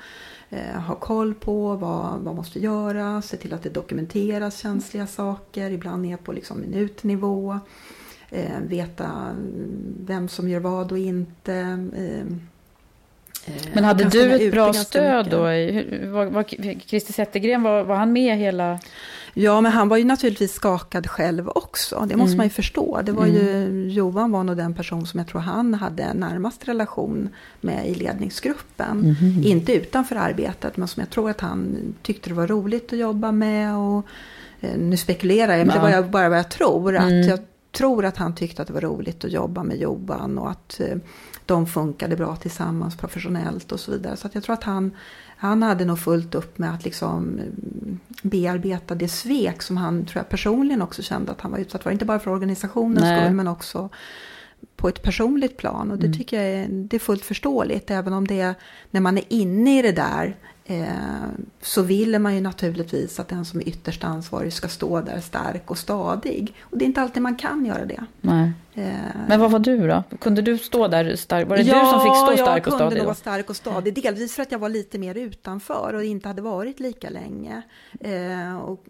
Eh, ha koll på vad, vad måste göras? Se till att det dokumenteras känsliga saker. Ibland ner på liksom minutnivå. Eh, veta vem som gör vad och inte. Eh, men hade du ett bra stöd mycket. då? i- Var, var, Christer Zettergren, var, var han med hela... Ja, men han var ju naturligtvis skakad själv också. Det måste Mm. man ju förstå. Det var ju, Johan var nog den person som jag tror han hade närmast relation med i ledningsgruppen. Inte utanför arbetet, men som jag tror att han tyckte det var roligt att jobba med. Och, eh, nu spekulerar jag, men det var jag, bara vad jag tror. Att jag tror att han tyckte att det var roligt att jobba med Johan och att eh, de funkade bra tillsammans professionellt och så vidare. Så att jag tror att han, han hade nog fullt upp med att liksom mm, bearbeta det svek som han tror jag personligen också kände att han var utsatt för. Inte bara för organisationens Nej. skull men också på ett personligt plan. Och det tycker jag är, det är fullt förståeligt. Även om det är, när man är inne i det där eh, så vill man ju naturligtvis att den som är ytterst ansvarig ska stå där stark och stadig. Och det är inte alltid man kan göra det. Nej. Eh, Men vad var du då? Kunde du stå där stark? Var det du som fick stå stark och jag kunde stadig nog då? vara stark och stadig. Delvis för att jag var lite mer utanför och inte hade varit lika länge. Eh, och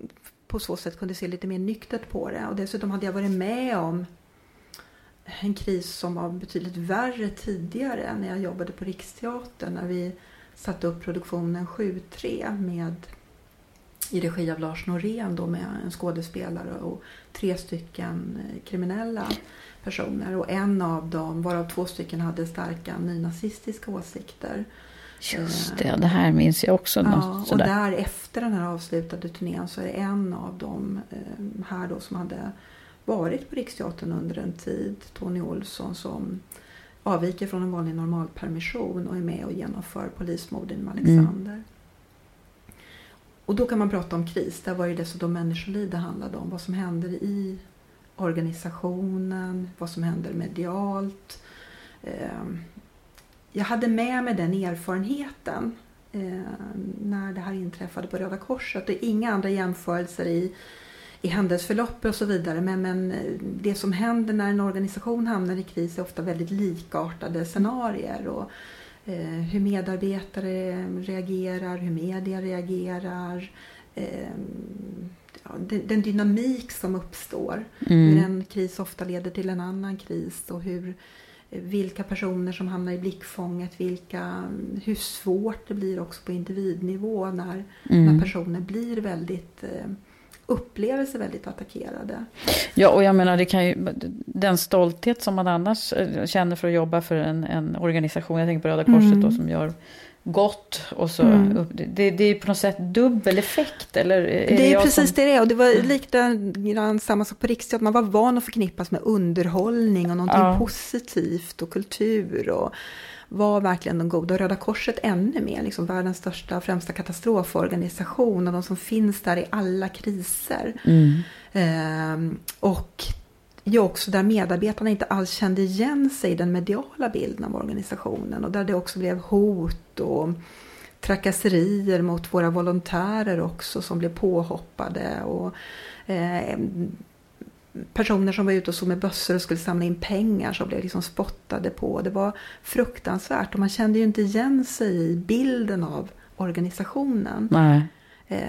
på så sätt kunde se lite mer nyktert på det. Och dessutom hade jag varit med om en kris som var betydligt värre tidigare när jag jobbade på Riksteatern. När vi satte upp produktionen 7-3 med i regi av Lars Norén då med en skådespelare och tre stycken eh, kriminella personer. Och en av dem, varav två stycken hade starka nynazistiska åsikter. Just det, det här minns jag också. Ja, och där efter den här avslutade turnén så är det en av dem eh, här då som hade varit på Riksteatern under en tid, Tony Olsson, som avviker från en vanlig normalpermission och är med och genomför polismorden i Alexander. Mm. Och då kan man prata om kris. Där var det dessutom människoliv det handlade om. Vad som händer i organisationen, vad som händer medialt. Ehm, jag hade med mig den erfarenheten eh, när det här inträffade på Röda Korset. Är inga andra jämförelser i, i händelseförlopp och så vidare. Men, men eh, det som händer när en organisation hamnar i kris är ofta väldigt likartade scenarier. Och, eh, hur medarbetare reagerar, hur media reagerar. Eh, ja, den, den, dynamik som uppstår. Mm. Hur en kris ofta leder till en annan kris och hur vilka personer som hamnar i blickfånget, vilka, hur svårt det blir också på individnivå när, mm. när personer blir väldigt eh, upplever sig väldigt attackerade. Ja, och jag menar det kan ju, den stolthet som man annars eh, känner för att jobba för en, en organisation, jag tänker på Röda Korset mm. då, som gör gott och så. Mm. Det, det, är på något sätt dubbel effekt eller? Är det är det precis som... det det är och det var likadant samma sak på Riksteatern. Man var van att förknippas med underhållning och någonting ja. positivt och kultur och var verkligen de goda. Röda Korset ännu mer, liksom världens största främsta katastroforganisation och de som finns där i alla kriser. Mm. Ehm, och ja, också där medarbetarna inte alls kände igen sig i den mediala bilden av organisationen och där det också blev hot och trakasserier mot våra volontärer också som blev påhoppade och eh, personer som var ute och såg med bössor och skulle samla in pengar som blev liksom spottade på. Det var fruktansvärt och man kände ju inte igen sig i bilden av organisationen. Nej. Eh,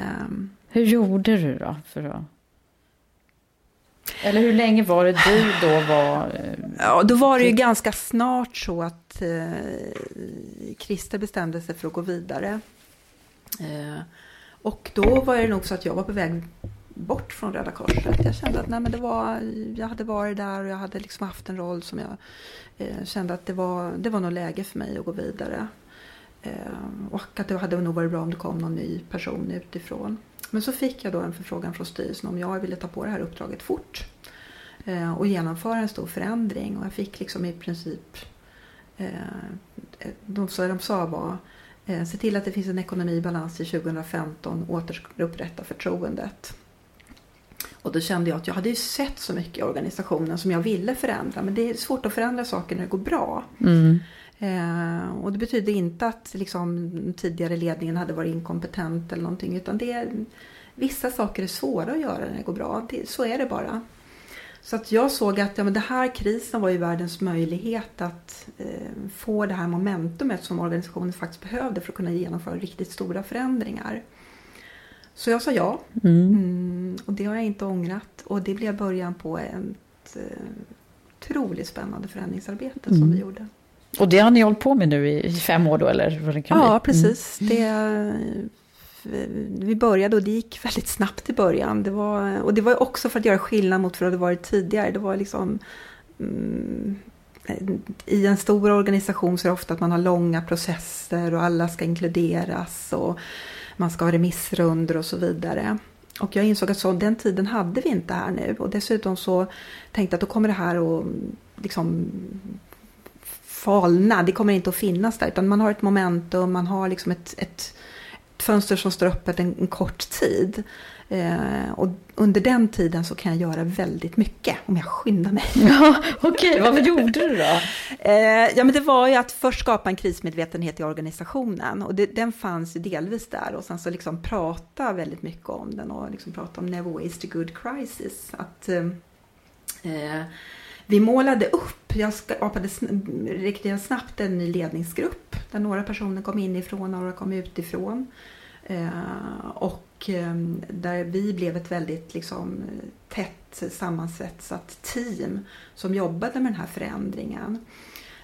Hur gjorde du då för att eller hur länge var det du då var? Eh, ja, då var det ju ganska snart så att eh, Christer bestämde sig för att gå vidare. Eh, och då var det nog så att jag var på väg bort från Röda Korset. Jag kände att nej, men det var, jag hade varit där och jag hade liksom haft en roll som jag eh, kände att det var, det var nog läge för mig att gå vidare. Eh, och att det hade nog varit bra om det kom någon ny person utifrån. Men så fick jag då en förfrågan från styrelsen om jag ville ta på det här uppdraget fort eh, och genomföra en stor förändring. Och jag fick liksom i princip, eh, eh de, de sa var, eh, se till att det finns en ekonomi i balans till 2015, återupprätta förtroendet. Och då kände jag att jag hade ju sett så mycket i organisationen som jag ville förändra. Men det är svårt att förändra saker när det går bra. Mm. Eh, och det betyder inte att liksom, tidigare ledningen hade varit inkompetent eller någonting. Utan det är, vissa saker är svåra att göra när det går bra. Det, så är det bara. Så att jag såg att ja, men den här krisen var ju världens möjlighet att eh, få det här momentumet som organisationen faktiskt behövde för att kunna genomföra riktigt stora förändringar. Så jag sa ja. Mm. Mm, och det har jag inte ångrat. Och det blev början på ett eh, otroligt spännande förändringsarbete mm. som vi gjorde. Och det har ni hållit på med nu i fem år då eller? Vad det kan ja, bli? precis. Mm. Det, vi började och det gick väldigt snabbt i början. Det var, och det var också för att göra skillnad mot vad det varit tidigare. Det var liksom mm, i en stor organisation så är det ofta att man har långa processer och alla ska inkluderas och man ska ha remissrunder och så vidare. Och jag insåg att så, den tiden hade vi inte här nu och dessutom så tänkte jag att då kommer det här att liksom falna, det kommer inte att finnas där utan man har ett momentum, man har liksom ett, ett fönster som står öppet en, en kort tid. Eh, och under den tiden så kan jag göra väldigt mycket om jag skyndar mig. Ja, Okej, okay. vad gjorde du då? Eh, ja, men det var ju att först skapa en krismedvetenhet i organisationen och det, den fanns ju delvis där och sen så liksom prata väldigt mycket om den och liksom prata om never waste a good crisis. Att, eh, eh vi målade upp, jag skapade, rekryterade snabbt en ny ledningsgrupp där några personer kom inifrån och några kom utifrån. Eh, och och ehm, där vi blev ett väldigt liksom, tätt sammansvetsat team som jobbade med den här förändringen.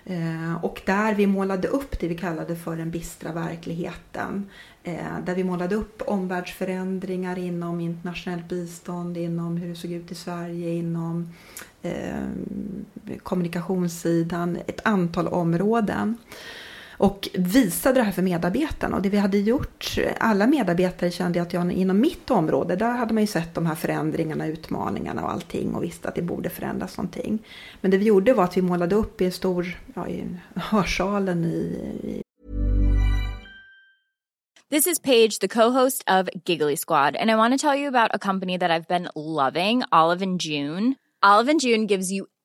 Eh, och där vi målade upp det vi kallade för den bistra verkligheten. Eh, där vi målade upp omvärldsförändringar inom internationellt bistånd, inom hur det såg ut i Sverige, inom ehm, kommunikationssidan, ett antal områden och visade det här för medarbetarna. Och det vi hade gjort, alla medarbetare kände att jag inom mitt område, där hade man ju sett de här förändringarna, utmaningarna och allting och visste att det borde förändras någonting. Men det vi gjorde var att vi målade upp i en stor, ja, i hörsalen i, i This is Paige, the co-host of Giggly Squad, and I want to tell you about a company that I've been loving, Olive and June. Olive and June gives you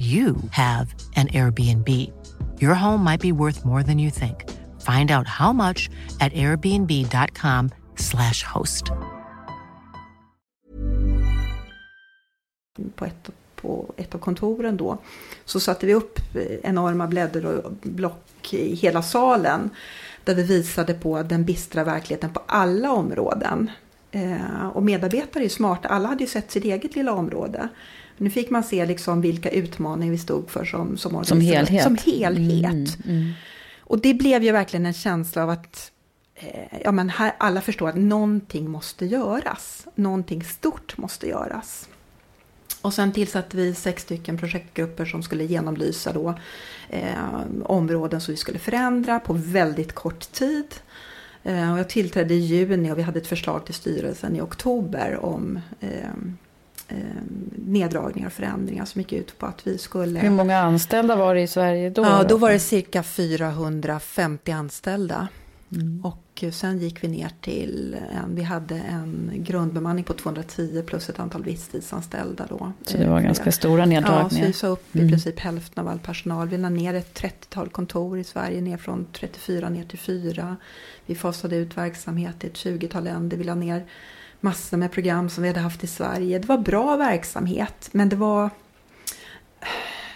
you have an Airbnb. Your home might be worth more than you think. Find out how much at airbnb.com/slash host. på ett, på ett av kontoren då, så satte vi upp enorma bläddor och block i hela salen. Där vi visade på den bistra verkligheten på alla områden. Eh, och medarbetare är ju smarta, alla hade ju sett sitt eget lilla område. Nu fick man se liksom vilka utmaningar vi stod för som, som, Som helhet. Som helhet. Mm, mm. Och det blev ju verkligen en känsla av att eh, ja, men här, alla förstår att någonting måste göras. Någonting stort måste göras. Och sen tillsatte vi sex stycken projektgrupper som skulle genomlysa då, eh, områden som vi skulle förändra på väldigt kort tid. Eh, och jag tillträdde i juni och vi hade ett förslag till styrelsen i oktober om eh, neddragningar och förändringar som gick ut på att vi skulle... Hur många anställda var det i Sverige då? Ja, då var det cirka 450 anställda. Och sen gick vi ner till, en, vi hade en grundbemanning på 210 plus ett antal visstidsanställda då. Så det var ganska stora Ja, så neddragningar. vi sa upp i princip hälften av all personal. Vi la ner ett 30-tal kontor i Sverige, ner från 34 ner till 4. Vi fasade ut verksamhet i ett 20-tal länder. Vi la ner massor med program som vi hade haft i Sverige. Det var bra verksamhet, men det var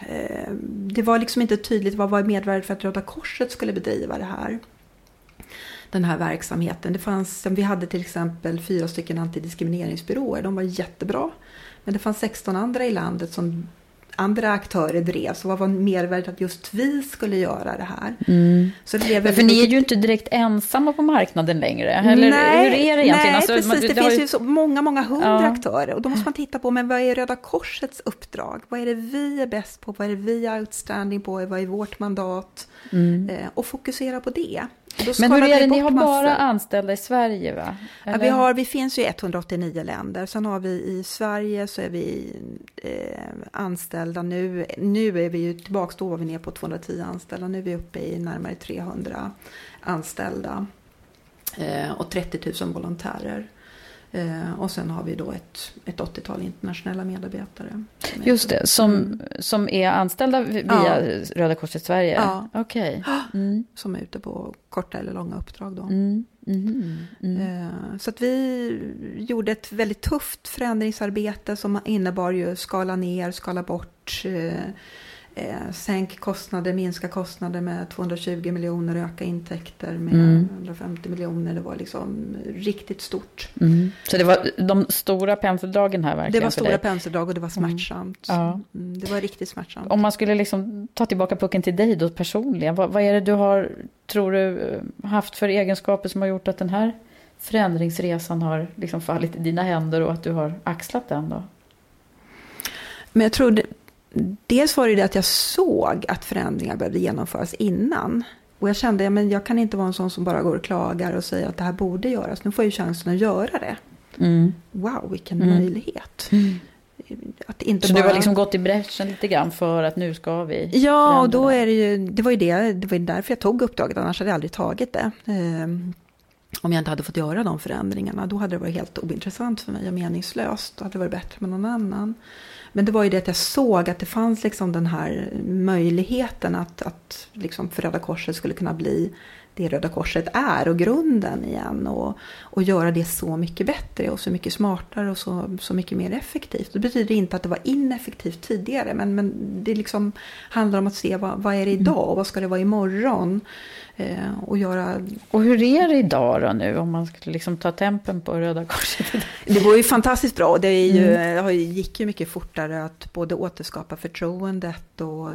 eh, det var liksom inte tydligt vad var medvärdet för att Röda Korset skulle bedriva det här. Den här verksamheten. Det fanns, vi hade till exempel fyra stycken antidiskrimineringsbyråer. De var jättebra. Men det fanns 16 andra i landet som andra aktörer drev. Så vad var mervärdet att just vi skulle göra det här? Mm. Så det blev för ni är ju inte direkt ensamma på marknaden längre. Eller nej, hur är det egentligen? Nej, alltså, precis. Man, det, det finns ju... så många, många hundra Ja. aktörer. Och då måste man titta på, men vad är Röda Korsets uppdrag? Vad är det vi är bäst på? Vad är det vi är outstanding på? Vad är vårt mandat? Eh, och fokusera på det. Men hur är det, ni har bara massor. anställda i Sverige va? Ja, vi, har, vi finns ju i 189 länder. Sen har vi i Sverige så är vi eh, anställda nu. Nu är vi ju tillbaka, då var vi ner på 210 anställda. Nu är vi uppe i närmare 300 anställda. Eh, och 30 000 volontärer. Eh, och sen har vi då ett, ett 80-tal internationella medarbetare. Just det, som, Mm. som är anställda via Ja. Röda Korset Sverige? Ja. Okej. Mm. Som är ute på korta eller långa uppdrag då. Mm. Mm. Mm. Eh, Så att vi gjorde ett väldigt tufft förändringsarbete som innebar ju skala ner, skala bort, eh, eh, sänk kostnader, minska kostnader med 220 miljoner, öka intäkter med Mm. 150 miljoner. Det var liksom riktigt stort. Mm. Så det var de stora penseldragen här verkligen Det var stora penseldrag och det var smärtsamt. Ja. Mm, Det var riktigt smärtsamt. Om man skulle liksom ta tillbaka pucken till dig då personligen. Vad, vad är det du har, tror du, haft för egenskaper som har gjort att den här förändringsresan har liksom fallit i dina händer och att du har axlat den då? Men jag tror det, dels var det det att jag såg att förändringar behövde genomföras innan. Och jag kände, ja, men jag kan inte vara en sån som bara går och klagar och säger att det här borde göras. Nu får jag ju chansen att göra det. Mm. Wow, vilken Mm. möjlighet. Att inte Så bara... du har liksom gått i bräschen lite grann för att nu ska vi Ja, och då är det ju, det var ju det, det var ju därför jag tog uppdraget, annars hade jag aldrig tagit det. Ehm, om jag inte hade fått göra de förändringarna, då hade det varit helt ointressant för mig och meningslöst. Då hade det varit bättre med någon annan. Men det var ju det att jag såg att det fanns liksom den här möjligheten att, att liksom för Röda Korset skulle kunna bli det Röda Korset är och grunden igen. Och, och göra det så mycket bättre och så mycket smartare och så, så mycket mer effektivt. Det betyder inte att det var ineffektivt tidigare. Men, men det liksom handlar om att se vad, vad är det idag och vad ska det vara imorgon. Eh, och göra Och hur är det idag då nu om man skulle liksom ta tempen på Röda Korset? Det går ju fantastiskt bra. Det är ju, det har ju- gick ju mycket fortare att både återskapa förtroendet och eh,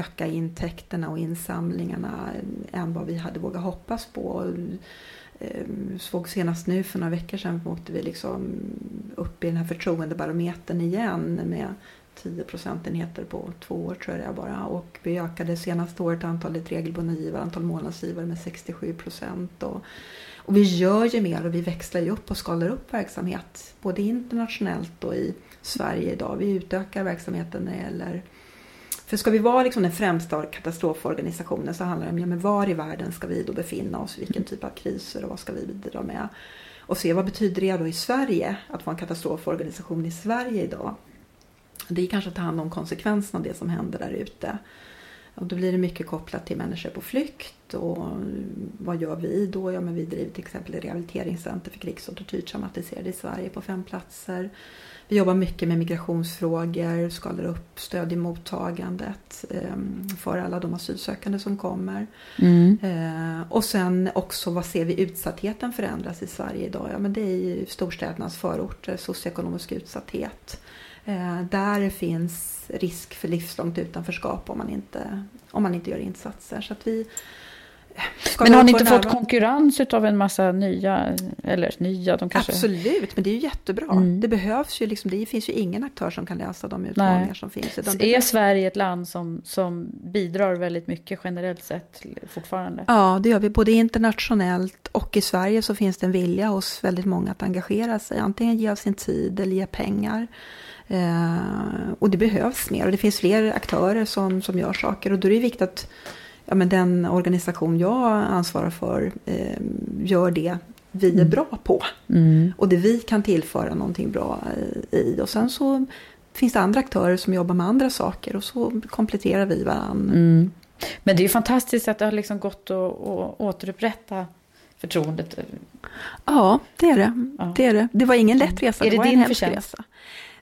öka intäkterna och insamlingarna än vad vi hade vågat hoppas på. Eh, såg senast nu för några veckor sedan åkte vi liksom upp i den här förtroendebarometern igen med 10 procentenheter på två år tror jag bara. Och vi ökade senaste året antalet regelbundna givare, antal månadsgivare med 67 procent. Och, och vi gör ju mer och vi växlar ju upp och skalar upp verksamhet. Både internationellt och i Sverige idag. Vi utökar verksamheten när det gäller för ska vi vara liksom den främsta katastroforganisationen så handlar det om ja, men var i världen ska vi då befinna oss, vilken typ av kriser och vad ska vi bidra med. Och se vad betyder det då i Sverige att vara en katastroforganisation i Sverige idag. Det är kanske att ta hand om konsekvenserna av det som händer där ute. Och då blir det mycket kopplat till människor på flykt och vad gör vi då? Ja, men vi driver till exempel ett rehabiliteringscenter för krigs och tortyrtraumatiserade i Sverige på fem platser. Vi jobbar mycket med migrationsfrågor, skalar upp stöd i mottagandet eh, för alla de asylsökande som kommer. Mm. Eh, och sen också vad ser vi utsattheten förändras i Sverige idag? Ja, men det är ju storstädernas förorter, socioekonomisk utsatthet. Eh, där finns risk för livslångt utanförskap om man inte, om man inte gör insatser. Så vi Men har ni inte fått konkurrens av en massa nya, eller nya, de kanske... Absolut, men det är ju jättebra. Mm. Det behövs ju liksom, det finns ju ingen aktör som kan lösa de utmaningar Nej. som finns. utan det Är Sverige ett land som, som bidrar väldigt mycket generellt sett fortfarande? Ja, det gör vi. Både internationellt och i Sverige så finns det en vilja hos väldigt många att engagera sig. Antingen ge av sin tid eller ge pengar. Eh, och det behövs mer och det finns fler aktörer som, som gör saker. Och då är det viktigt att ja, men den organisation jag ansvarar för eh, gör det vi är bra på. Mm. Och det vi kan tillföra någonting bra eh, i. Och sen så finns det andra aktörer som jobbar med andra saker och så kompletterar vi varandra. Mm. Men det är ju fantastiskt att det har liksom gått att, att återupprätta förtroendet. Ja, det är det. Ja. Det, är det. det var ingen lätt resa. Är det var din en förtjänst? resa.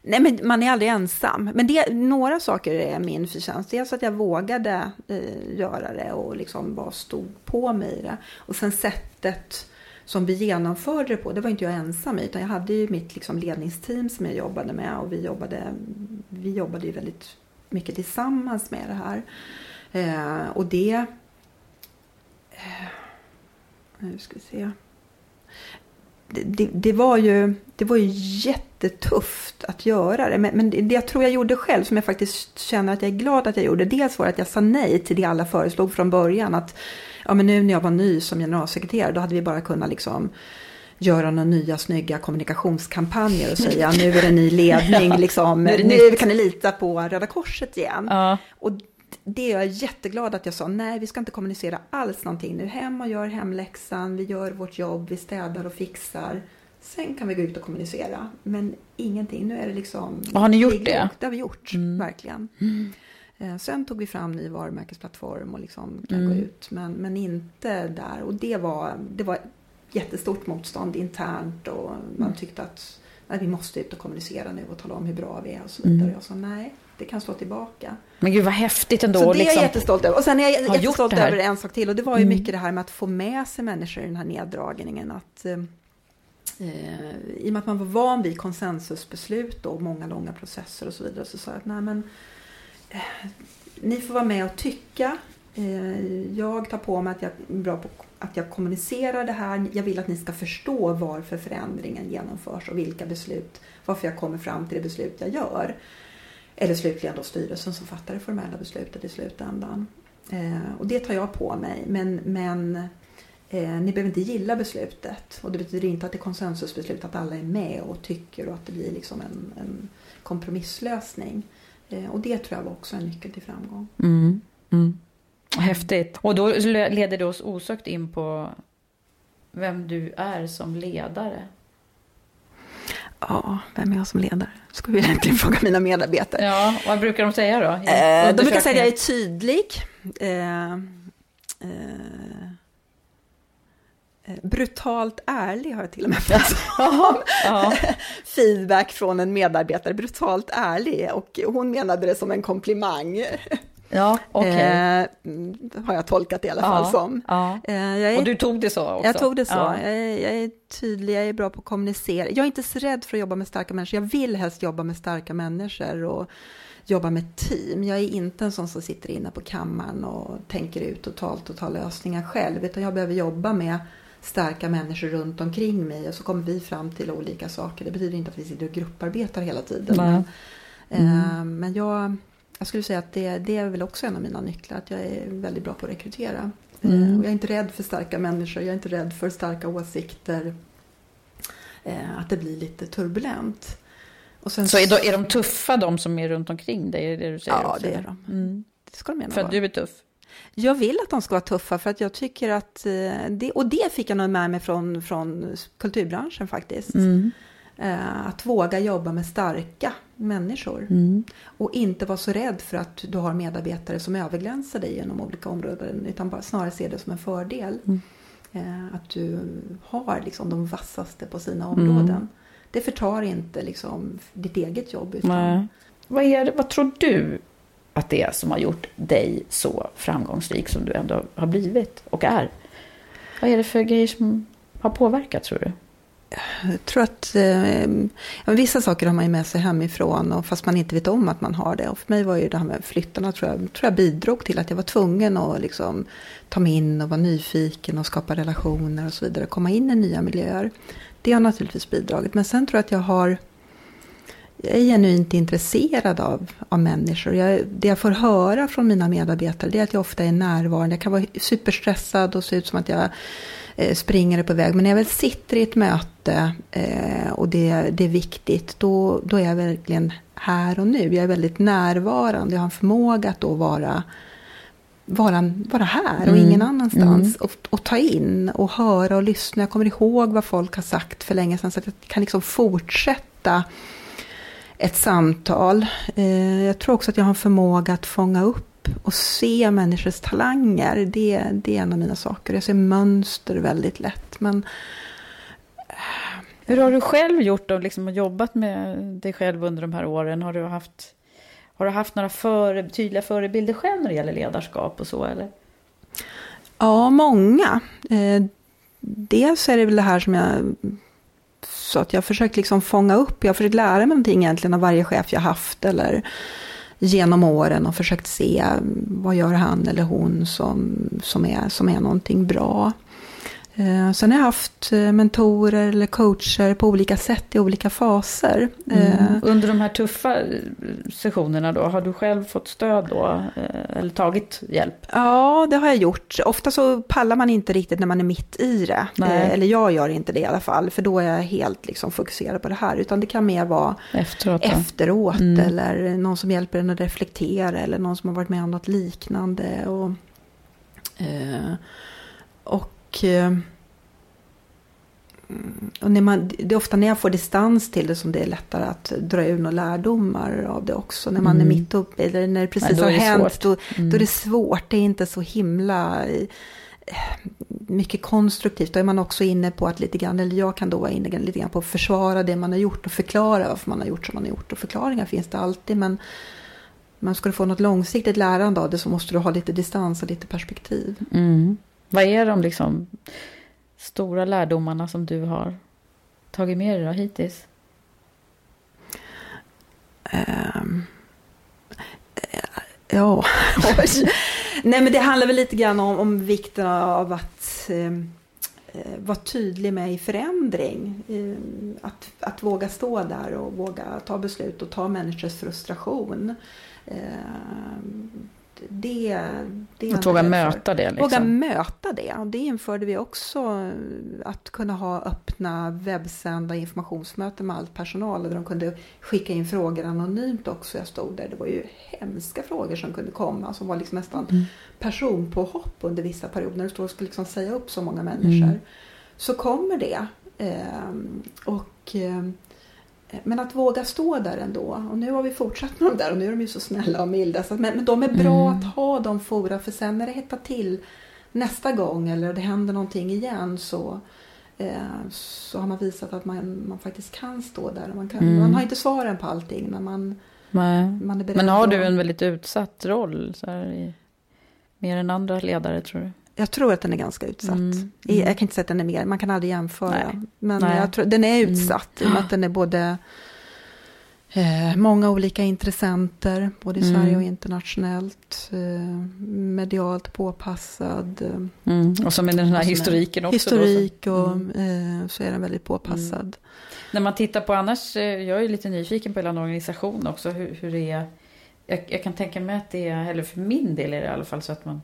Nej, men man är aldrig ensam. Men det, några saker är min förtjänst. Dels att jag vågade eh, göra det och liksom bara stod på mig i det. Och sen sättet som vi genomförde det på, det var inte jag ensam i, utan jag hade ju mitt liksom ledningsteam som jag jobbade med och vi jobbade vi jobbade ju väldigt mycket tillsammans med det här. Eh, och det... Eh, nu ska vi se. Det, det, var ju, det var ju jättetufft att göra det. Men, men det jag tror jag gjorde själv, som jag faktiskt känner att jag är glad att jag gjorde, dels var att jag sa nej till det alla föreslog från början. Att ja, men nu när jag var ny som generalsekreterare, då hade vi bara kunnat liksom göra några nya snygga kommunikationskampanjer och säga nu är det ny ledning, ja, liksom, nu, nu kan ni lita på Röda Korset igen. Ja. Och det är jag jätteglad att jag sa, nej vi ska inte kommunicera alls någonting nu, hem och gör hemläxan, vi gör vårt jobb, vi städar och fixar. Sen kan vi gå ut och kommunicera, men ingenting. Nu är det liksom... har ni gjort det? Det har vi gjort, mm. verkligen. Mm. Sen tog vi fram ny varumärkesplattform och liksom kan mm. gå ut, men, men inte där. Och det var, det var jättestort motstånd internt och man mm. tyckte att nej, vi måste ut och kommunicera nu och tala om hur bra vi är och så vidare. Mm. Jag sa nej, det kan slå tillbaka. Men gud vad häftigt ändå. Så det är liksom, jag jättestolt över. Och sen är jag jättestolt över en sak till och det var ju mm. mycket det här med att få med sig människor i den här neddragningen. Att, eh, eh I och med att man var van vid konsensusbeslut och många långa processer och så vidare så sa jag att nej men eh, ni får vara med och tycka. Eh, jag tar på mig att jag är bra på att jag kommunicerar det här. Jag vill att ni ska förstå varför förändringen genomförs och vilka beslut, varför jag kommer fram till det beslut jag gör. Eller slutligen då styrelsen som fattar det formella beslutet i slutändan. Eh, och det tar jag på mig. Men, men eh, ni behöver inte gilla beslutet. Och det betyder inte att det är konsensusbeslut, att alla är med och tycker och att det blir liksom en, en kompromisslösning. Eh, och det tror jag var också en nyckel till framgång. Mm. Mm. Häftigt. Och då leder det oss osökt in på vem du är som ledare. Ja, vem är jag som ledare? Skulle vi egentligen fråga mina medarbetare. Ja, vad brukar de säga då? Eh, de brukar säga att jag är tydlig. Eh, eh, eh brutalt ärlig har jag till och med fått feedback från en medarbetare. Brutalt ärlig och hon menade det som en komplimang. Ja, okay. eh, har jag tolkat det i alla fall som. Ja. Eh, är, och du tog det så också? Jag tog det så. Ja. Jag, är, jag, är, tydlig, jag är bra på att kommunicera. Jag är inte så rädd för att jobba med starka människor. Jag vill helst jobba med starka människor och jobba med team. Jag är inte en sån som sitter inne på kammaren och tänker ut totalt och tar lösningar själv, utan jag behöver jobba med starka människor runt omkring mig och så kommer vi fram till olika saker. Det betyder inte att vi sitter och grupparbetar hela tiden. Men, mm. eh, men jag jag skulle säga att det, det är väl också en av mina nycklar, att jag är väldigt bra på att rekrytera. Mm. Eh, och jag är inte rädd för starka människor, jag är inte rädd för starka åsikter. Eh, att det blir lite turbulent. Och sen, så är de, är de tuffa, de som är runt omkring dig? Är det du säger ja, också? det är de. Mm. Det ska de mena För att du är tuff? Jag vill att de ska vara tuffa för att jag tycker att, eh, det, och det fick jag nog med mig från, från kulturbranschen faktiskt. Mm. Eh, att våga jobba med starka människor. Mm. Och inte vara så rädd för att du har medarbetare som överglänsar dig genom olika områden. Utan bara snarare se det som en fördel. Mm. Eh, att du har liksom de vassaste på sina områden. Mm. Det förtar inte liksom ditt eget jobb. Utan... Vad, är vad tror du att det är som har gjort dig så framgångsrik som du ändå har blivit och är? Vad är det för grejer som har påverkat tror du? Jag tror att eh, vissa saker har man ju med sig hemifrån och fast man inte vet om att man har det. Och för mig var ju det här med flyttarna tror jag, tror jag bidrog till att jag var tvungen att liksom ta mig in och vara nyfiken och skapa relationer och så vidare. Komma in i nya miljöer. Det har naturligtvis bidragit. Men sen tror jag att jag har jag är genuint intresserad av, av människor. Jag, det jag får höra från mina medarbetare det är att jag ofta är närvarande. Jag kan vara superstressad och se ut som att jag eh, springer på väg. Men när jag väl sitter i ett möte eh, och det, det är viktigt, då, då är jag verkligen här och nu. Jag är väldigt närvarande. Jag har en förmåga att då vara vara, vara här och mm. ingen annanstans. Mm. Och, och, ta in och höra och lyssna. Jag kommer ihåg vad folk har sagt för länge sedan. Så att jag kan liksom fortsätta ett samtal. Eh, jag tror också att jag har en förmåga att fånga upp och se människors talanger. Det, det är en av mina saker. Jag ser mönster väldigt lätt. Men... Hur har du själv gjort och liksom jobbat med dig själv under de här åren? Har du haft, har du haft några före, tydliga förebilder själv när det gäller ledarskap och så? Eller? Ja, många. Eh, dels är det väl det här som jag också. Att jag har försökt liksom fånga upp, jag har försökt lära mig någonting egentligen av varje chef jag haft. Eller genom åren och försökt se vad gör han eller hon som, som, är, som är någonting bra. Eh, sen har jag haft eh, mentorer eller coacher på olika sätt i olika faser. Mm. Eh, Under de här tuffa sessionerna då, har du själv fått stöd då? Eller tagit hjälp? Ja, det har jag gjort. Ofta så pallar man inte riktigt när man är mitt i det. Nej. Eller jag gör inte det i alla fall, för då är jag helt liksom fokuserad på det här. Utan det kan mer vara efteråt, efteråt mm. eller någon som hjälper en att reflektera eller någon som har varit med om något liknande. Och, eh, och när man, det är ofta när jag får distans till det som det är lättare att dra ur några lärdomar av det också. När man mm. är mitt uppe eller när det precis Nej, har hänt. Då, mm. då är det svårt, det är inte så himla eh, mycket konstruktivt. Då är man också inne på att lite grann, eller jag kan då vara inne lite grann på att försvara det man har gjort och förklara varför man har gjort som man har gjort. Och förklaringar finns det alltid, men men ska du få något långsiktigt lärande av det så måste du ha lite distans och lite perspektiv. Mm. Vad är de liksom stora lärdomarna som du har tagit med dig då hittills? Um, ja, nej men det handlar väl lite grann om, om vikten av att um, vara tydlig med i förändring. Um, att, att våga stå där och våga ta beslut och ta människors frustration det, det att våga möta det. Liksom. Våga möta det. Och det införde vi också. Att kunna ha öppna webbsända informationsmöten med all personal. Där de kunde skicka in frågor anonymt också. Jag stod där. Det var ju hemska frågor som kunde komma. Som var liksom nästan mm. personpåhopp under vissa perioder. När du står och ska liksom säga upp så många människor. Mm. Så kommer det. Ehm, och ehm, men att våga stå där ändå. Och nu har vi fortsatt med dem där och nu är de ju så snälla och milda. Så, men, men de är bra mm. att ha de fora för sen när det hettar till nästa gång eller det händer någonting igen så, eh, så har man visat att man, man faktiskt kan stå där. Man, kan, mm. man har inte svaren på allting men man, man är beredd. Men har du en väldigt utsatt roll så här, i, mer än andra ledare tror du? Jag tror att den är ganska utsatt. Mm. Mm. Jag kan inte säga att den är mer, man kan aldrig jämföra. Nej. Men Nej. jag tror, den är mm. utsatt mm. i och med att den är både eh, många olika intressenter, både i mm. Sverige och internationellt. Eh, medialt påpassad. Mm. Och så med den här historiken också. Historik och eh, så är den väldigt påpassad. När man tittar på annars, eh, jag är lite nyfiken på hela organisation också, hur, hur det är. Jag, jag kan tänka mig att det är, eller för min del är det i alla fall så att man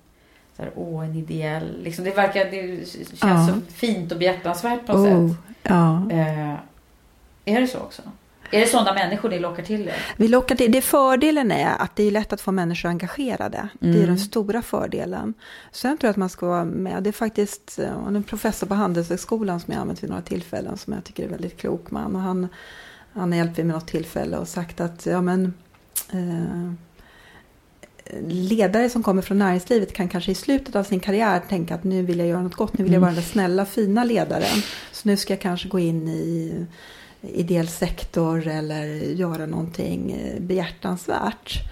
så här, åh, en ideell... Liksom, det, verkar, det känns ja. så fint och behjärtansvärt på något oh, sätt. Ja. Eh, är det så också? Är det sådana människor ni lockar till er? Vi lockar till, det fördelen är att det är lätt att få människor engagerade. Mm. Det är mm. den stora fördelen. Sen tror jag att man ska vara med. Det är faktiskt eh, en professor på Handelshögskolan som jag använt vid några tillfällen som jag tycker är väldigt klok man. Och han, han har hjälpt mig med något tillfälle och sagt att ja men eh, ledare som kommer från näringslivet kan kanske i slutet av sin karriär tänka att nu vill jag göra något gott, nu vill jag vara den snälla fina ledaren. Så nu ska jag kanske gå in i ideell sektor eller göra någonting eh, behjärtansvärt.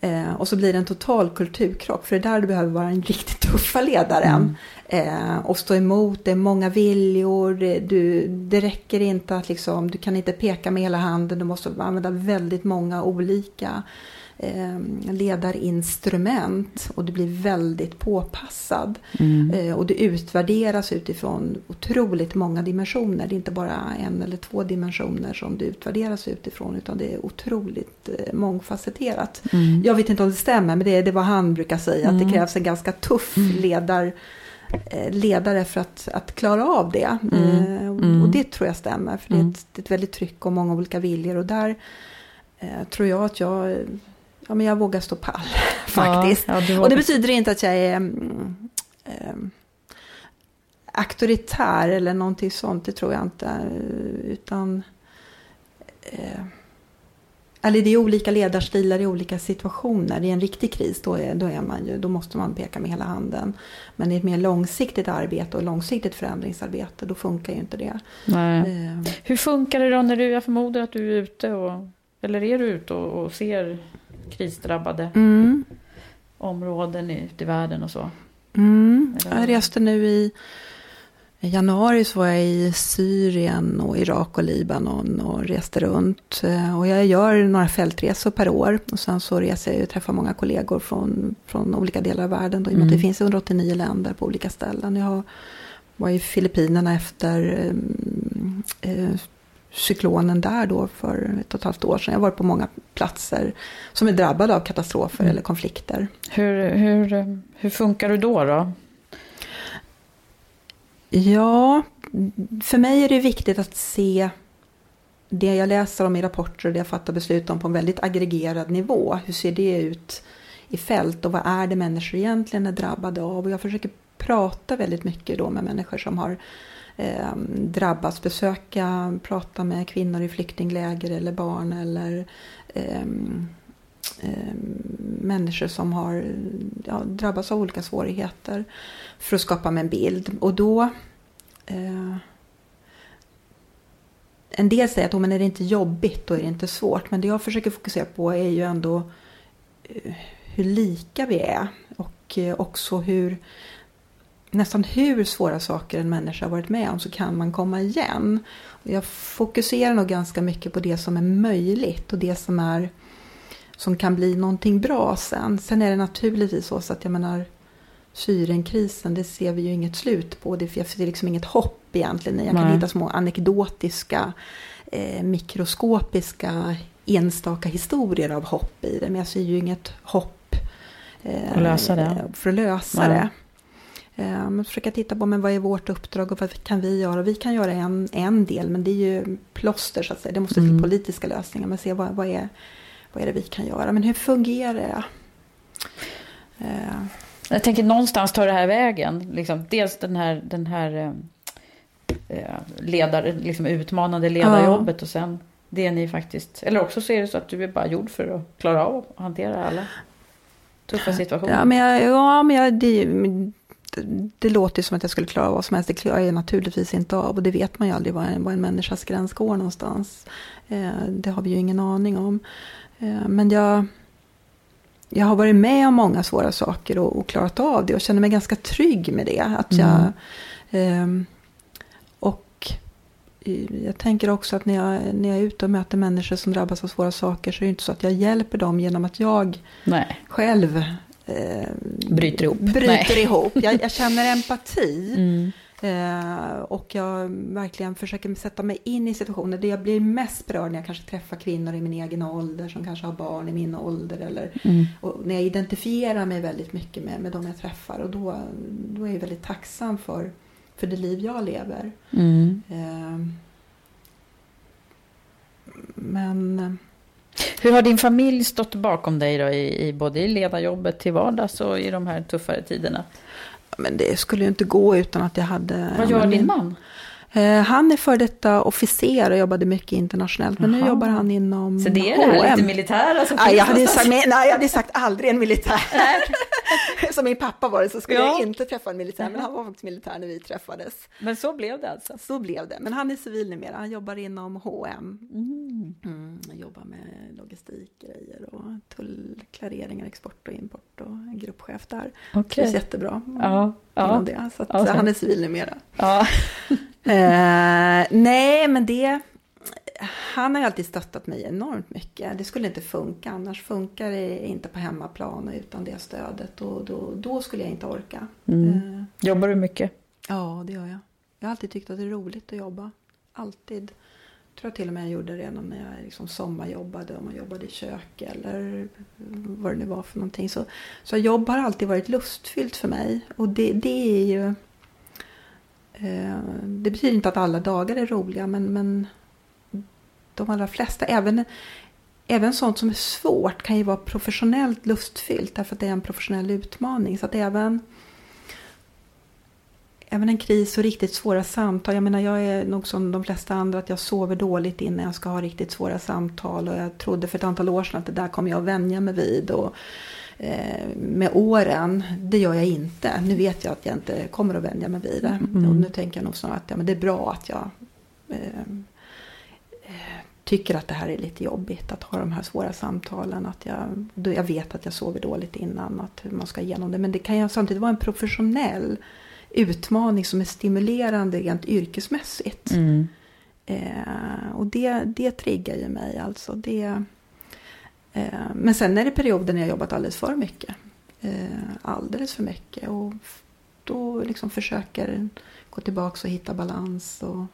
Eh, och så blir det en total kulturkrock, för det är där du behöver vara den riktigt tuffa ledaren. Mm. Eh, och stå emot, det är många viljor, det, du, det räcker inte att liksom, du kan inte peka med hela handen, du måste använda väldigt många olika eh, ledarinstrument och du blir väldigt påpassad. Mm. Eh, och det utvärderas utifrån otroligt många dimensioner. Det är inte bara en eller två dimensioner som det utvärderas utifrån utan det är otroligt eh, mångfacetterat. Mm. Jag vet inte om det stämmer men det är, det vad han brukar säga mm. att det mm. krävs en ganska tuff mm. ledar ledare för att, att klara av det. Mm. Och, och det tror jag stämmer, för det är, ett, det är ett väldigt tryck och många olika viljor. Och där eh, tror jag att jag ja, men jag vågar stå pall faktiskt. Ja, ja, och det betyder inte att jag är mm, eh, auktoritär eller någonting sånt, det tror jag inte. Utan eh, eller det är olika ledarstilar i olika situationer. I en riktig kris då, är, då, är man ju, då måste man peka med hela handen. Men i ett mer långsiktigt arbete och långsiktigt förändringsarbete då funkar ju inte det. Eh. Hur funkar det då när du, jag förmodar att du är ute och, eller är du ute och, och ser krisdrabbade mm. områden ute i världen och så. Mm. Jag reste nu i I januari så var jag i Syrien och Irak och Libanon och reste runt. Eh, och jag gör några fältresor per år. Och sen så reser jag och träffar många kollegor från, från olika delar av världen. Då, att det Mm. finns 189 länder på olika ställen. Jag var i Filippinerna efter eh, eh, cyklonen där då för ett och ett halvt år sedan. Jag har varit på många platser som är drabbade av katastrofer Mm. eller konflikter. Hur, hur, hur funkar du då? då? Ja, för mig är det viktigt att se det jag läser om i rapporter och det jag fattar beslut om på en väldigt aggregerad nivå. Hur ser det ut i fält och vad är det människor egentligen är drabbade av? Och jag försöker prata väldigt mycket då med människor som har eh, drabbas. besöka, prata med kvinnor i flyktingläger eller barn eller eh, eh, människor som har ja, drabbats av olika svårigheter för att skapa mig en bild. Och då... Eh, en del säger att oh, men är det inte jobbigt, då är det inte svårt. Men det jag försöker fokusera på är ju ändå eh, hur lika vi är. Och eh, också hur nästan hur svåra saker en människa har varit med om så kan man komma igen. Jag fokuserar nog ganska mycket på det som är möjligt och det som är som kan bli någonting bra sen. Sen är det naturligtvis så att jag menar Syrienkrisen, det ser vi ju inget slut på. Det finns liksom inget hopp egentligen. Jag kan Nej. hitta små anekdotiska, eh, mikroskopiska, enstaka historier av hopp i det. Men jag ser ju inget hopp eh, Att för att lösa Nej. det. Men försöka titta på men vad är vårt uppdrag och vad kan vi göra? Vi kan göra en, en del men det är ju plåster så att säga. Det måste till Mm. politiska lösningar. Men se vad, vad, är, vad är det vi kan göra? Men hur fungerar det? Eh, Jag tänker någonstans tar det här vägen. Liksom, dels den här, den här eh, eh, ledar, liksom utmanande ledarjobbet och sen det ni faktiskt... Eller också så är det så att du är bara gjord för att klara av att hantera alla tuffa situationer. Ja, men, jag, ja, men jag, det, det, låter ju som att jag skulle klara vad som helst. Det klarar jag naturligtvis inte av. Och det vet man ju aldrig var en, var en människas gräns går någonstans. Eh, det har vi ju ingen aning om. Eh, men jag, jag har varit med om många svåra saker och, och klarat av det. Och känner mig ganska trygg med det. Att jag, ehm, och eh, jag tänker också att när jag, när jag är ute och möter människor som drabbas av svåra saker så är det inte så att jag hjälper dem genom att jag Nej, själv eh, bryter ihop. bryter Nej. ihop. Jag, jag känner empati. Mm. Eh, och jag verkligen försöker sätta mig in i situationer. Det jag blir mest berörd när jag kanske träffar kvinnor i min egen ålder som kanske har barn i min ålder. Eller, Mm. och när jag identifierar mig väldigt mycket med, med de jag träffar. Och då, då är jag väldigt tacksam för, för det liv jag lever. Mm. Eh, men Hur har din familj stått bakom dig då i, i både i ledarjobbet till vardags och i de här tuffare tiderna? Men det skulle ju inte gå utan att jag hade... Vad gör men din man? Eh, han är för detta officer och jobbade mycket internationellt. Men nu Jaha. jobbar han inom Så det är det här H&M. lite militära som Nej, finns jag hade, sagt, nej, jag hade sagt aldrig en militär. Som min pappa var det så skulle Ja. jag inte träffa en militär. Men han var faktiskt militär när vi träffades. Men så blev det alltså? Så blev det. Men han är civil numera. Han jobbar inom H&M. Mm. Mm, jobbar med logistikgrejer och tullklareringar, export och import och är gruppchef där. Okej. Trivs jättebra Ja, ja. det. Så att, så. han är civil numera. ja. Eh, nej, men det... Han har ju alltid stöttat mig enormt mycket. Det skulle inte funka. Annars funkar det inte på hemmaplan utan det stödet. Och då, då skulle jag inte orka. Mm. Eh, Jobbar du mycket? ja, det gör jag. Jag har alltid tyckt att det är roligt att jobba. Alltid. Jag tror till och med jag gjorde det redan när jag liksom sommarjobbade. Om man jobbade i kök eller vad det nu var för någonting. Så, så jobb har alltid varit lustfyllt för mig. Och det, det är ju... Eh, det betyder inte att alla dagar är roliga, men, men de allra flesta, även, även sånt som är svårt, kan ju vara professionellt lustfyllt därför att det är en professionell utmaning. Så att även, även en kris och riktigt svåra samtal. Jag menar, jag är nog som de flesta andra att jag sover dåligt innan jag ska ha riktigt svåra samtal. Och jag trodde för ett antal år sedan att det där kommer jag att vänja mig vid. Och, med åren, det gör jag inte. Nu vet jag att jag inte kommer att vänja mig vid det. Mm. Och nu tänker jag nog snarare att ja, men det är bra att jag eh, eh, tycker att det här är lite jobbigt. Att ha de här svåra samtalen. Att jag, då jag vet att jag sover dåligt innan. Att hur man ska igenom det. Men det kan ju samtidigt vara en professionell utmaning som är stimulerande rent yrkesmässigt. Mm. Eh, och det, det triggar ju mig alltså. Det, eh, men sen är det perioder när jag jobbat alldeles för mycket. Eh, alldeles för mycket. Och då liksom försöker gå tillbaka och hitta balans och,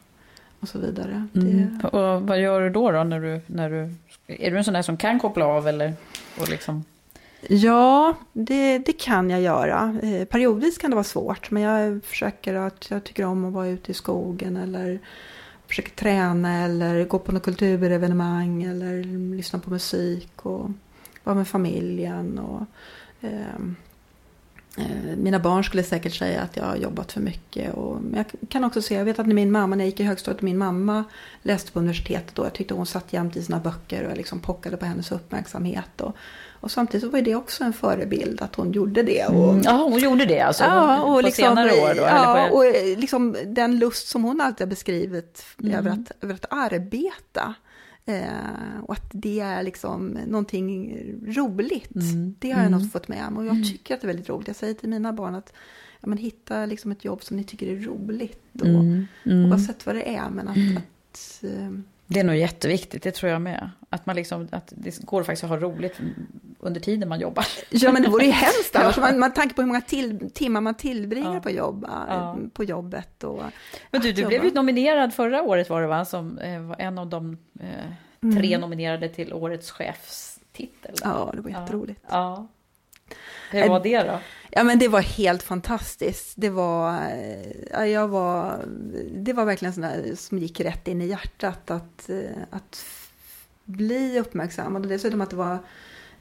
och så vidare. Mm. Det, Och vad gör du då? då när du, när du, är du en sån där som kan koppla av? Eller, och liksom... Ja, det, det kan jag göra. Eh, periodvis kan det vara svårt, men jag försöker att jag tycker om att vara ute i skogen eller försöker träna eller gå på något kulturevenemang eller lyssna på musik och vara med familjen. Och, ehm, eh, mina barn skulle säkert säga att jag har jobbat för mycket. Och, men jag kan också se, jag vet att när min mamma, när jag gick i högstadiet, min mamma läste på universitetet då. Jag tyckte hon satt jämt i sina böcker och jag liksom pockade på hennes uppmärksamhet. Och, och samtidigt så var det också en förebild att hon gjorde det. Och, Mm. Ja, hon gjorde det alltså? Ja, på och liksom, senare år då? ja, på, och eh, liksom den lust som hon alltid har beskrivit Mm. över, att, över att arbeta. Eh, och att det är liksom någonting roligt. Mm. Det har jag nog fått med mig. Och jag tycker att det är väldigt roligt. Jag säger till mina barn att ja, men hitta liksom ett jobb som ni tycker är roligt. Och, Mm, mm. Oavsett vad det är. Men att, att eh, Det är nog jätteviktigt, det tror jag med. Att, man liksom, att det går faktiskt att ha roligt under tiden man jobbar. Ja, men det vore ju hemskt annars. Man, man tanke på hur många till, timmar man tillbringar Ja. på, jobb, Ja. på jobbet. Och Men du, du jobba. blev ju nominerad förra året var det va? Som eh, var en av de eh, tre Mm. nominerade till årets chefstitel. Ja, det var jätteroligt. Ja. Hur var det då? Ja, men det var helt fantastiskt. Det var, ja, jag var, det var verkligen sån där som gick rätt in i hjärtat att, eh, att bli uppmärksammad. Och dessutom att det var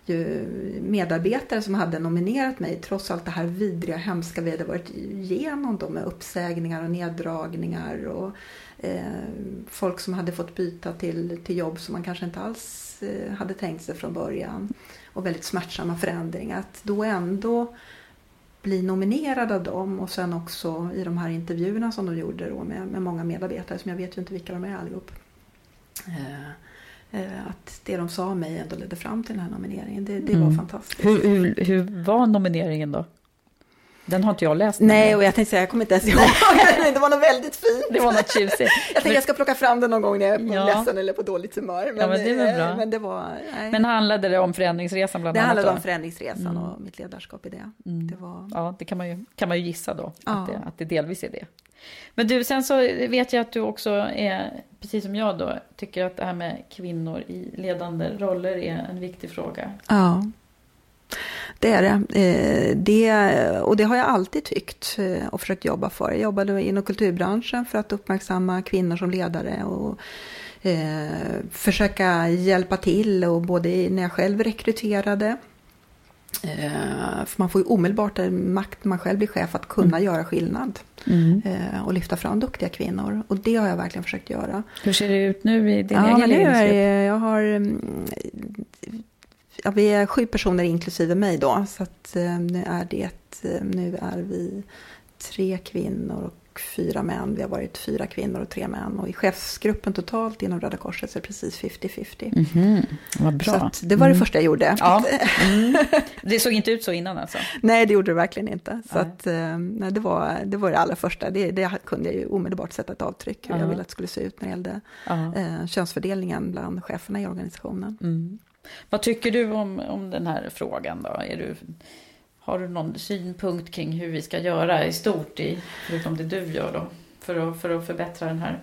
ju medarbetare som hade nominerat mig trots allt det här vidriga, hemska vi hade varit igenom då med uppsägningar och neddragningar och eh, folk som hade fått byta till, till jobb som man kanske inte alls eh, hade tänkt sig från början och väldigt smärtsamma förändringar. Att då ändå bli nominerad av dem och sen också i de här intervjuerna som de gjorde då med, med många medarbetare som jag vet ju inte vilka de är allihop. Eh, eh, att det de sa om mig ändå ledde fram till den här nomineringen. Det, det var Mm. fantastiskt. Hur, hur, hur var nomineringen då? Den har inte jag läst. Nej, och jag tänkte säga, jag kommer inte ens ihåg. det var något väldigt fint. Det var något tjusigt. Jag tänkte jag ska plocka fram den någon gång när jag är på Ja. ledsen eller på dåligt humör. Men, Ja, men det väl eh, bra. Men det var... Nej. Men handlade det om förändringsresan bland det annat? handlade då? om förändringsresan Mm. och mitt ledarskap i det. Mm. Det var... Ja, det kan man ju, kan man ju gissa då, Ja. att, det, att det delvis är det. Men du, sen så vet jag att du också är, precis som jag då, tycker att det här med kvinnor i ledande roller är en viktig fråga. Ja, det är det. Eh, det. Och det har jag alltid tyckt eh, och försökt jobba för. Jag jobbade inom kulturbranschen för att uppmärksamma kvinnor som ledare och eh, försöka hjälpa till och både när jag själv rekryterade för man får ju omedelbart makt när man själv blir chef att kunna göra skillnad eh, och lyfta fram duktiga kvinnor. Och det har jag verkligen försökt göra. Hur ser det ut nu i din Ja, egen ledningsgrupp? jag har... mm, Ja, vi är sju personer inklusive mig då. Så att eh, nu är det... eh, Nu är vi tre kvinnor och fyra män. Vi har varit fyra kvinnor och tre män. Och i chefsgruppen totalt inom Röda Korset så är det precis 50-50. Mhm, vad Så bra. att det var det första jag gjorde. Ja. Mm. Det såg inte ut så innan alltså? Nej, det gjorde det verkligen inte. Så att, eh, nej, det, var, det var det allra första. Det, det kunde jag ju omedelbart sätta ett avtryck hur Ja. jag ville att det skulle se ut när det gällde Ja. eh, könsfördelningen bland cheferna i organisationen. Vad tycker du om, om den här frågan då? Är du, har du någon synpunkt kring hur vi ska göra i stort, i, förutom det du gör då, för att, för att förbättra den här?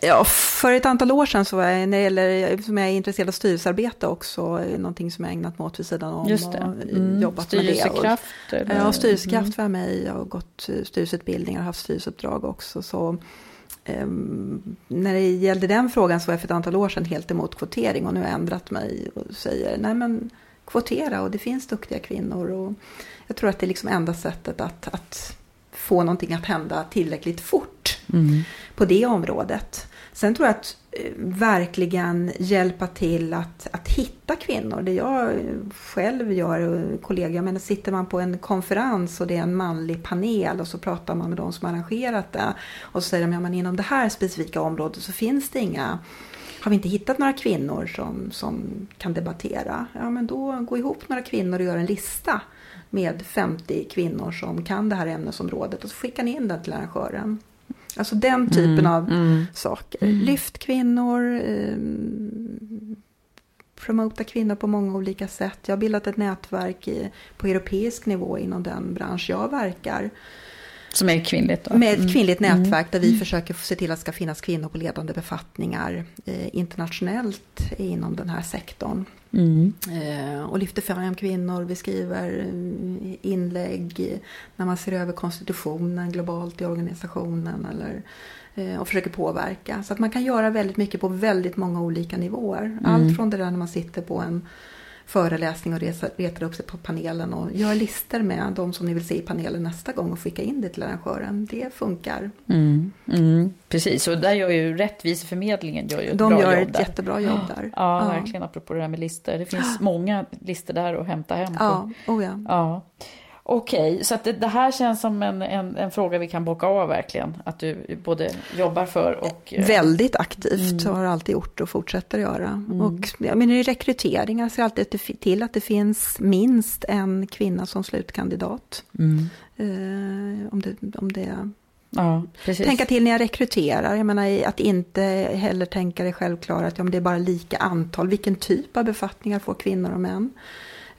Ja, för ett antal år sedan så var jag, när det gäller, som jag är intresserad av styrelsearbete också, någonting som jag ägnat mig åt vid sidan om Just det. och Mm. jobbat med det. Styrelsekraft? Ja, styrelsekraft Mm. var jag med i. Jag har gått styrelseutbildningar och haft styrelseuppdrag också. Så, när det gällde den frågan så var jag för ett antal år sedan helt emot kvotering och nu har jag ändrat mig och säger nej men kvotera och det finns duktiga kvinnor. Och jag tror att det är liksom enda sättet att, att få någonting att hända tillräckligt fort Mm. på det området. Sen tror jag att eh, verkligen hjälpa till att, att hitta kvinnor. Det jag eh, själv gör eh, och kollegor, men sitter man på en konferens och det är en manlig panel och så pratar man med de som arrangerat det och så säger de, ja men inom det här specifika området så finns det inga har vi inte hittat några kvinnor som, som kan debattera? Ja, men då gå ihop några kvinnor och gör en lista med 50 kvinnor som kan det här ämnesområdet och så skickar ni in den till arrangören. Alltså den typen Mm, av mm. saker. Lyft kvinnor, eh, promota kvinnor på många olika sätt. Jag har bildat ett nätverk i, på europeisk nivå inom den bransch jag verkar. Som är kvinnligt då? Med ett Mm. kvinnligt nätverk där vi försöker se till att det ska finnas kvinnor på ledande befattningar eh, internationellt inom den här sektorn. Mm. Eh, och lyfter fram kvinnor, vi skriver eh, inlägg när man ser över konstitutionen globalt i organisationen eller, eh, och försöker påverka. Så att man kan göra väldigt mycket på väldigt många olika nivåer. Allt från det där när man sitter på en föreläsning och retar upp sig på panelen och gör listor med de som ni vill se i panelen nästa gång och skicka in det till arrangören. Det funkar. Mm. Mm. Precis, och där gör ju Rättviseförmedlingen gör ju ett De bra gör jobb ett där. jättebra jobb där. Ja, verkligen. Apropå det här med listor. Det finns många listor där att hämta hem på. Ja, oh ja. Ja. Okej, så att det, det här känns som en, en, en fråga vi kan bocka av verkligen. Att du både jobbar för och... eh, Väldigt aktivt har alltid gjort och fortsätter göra. Och jag menar, i rekryteringar ser jag alltid till att det finns minst en kvinna som slutkandidat. Mm. Eh, om det, om det Ja. Tänka till när jag rekryterar, jag menar att inte heller tänka det självklara att ja, det är bara lika antal. Vilken typ av befattningar får kvinnor och män?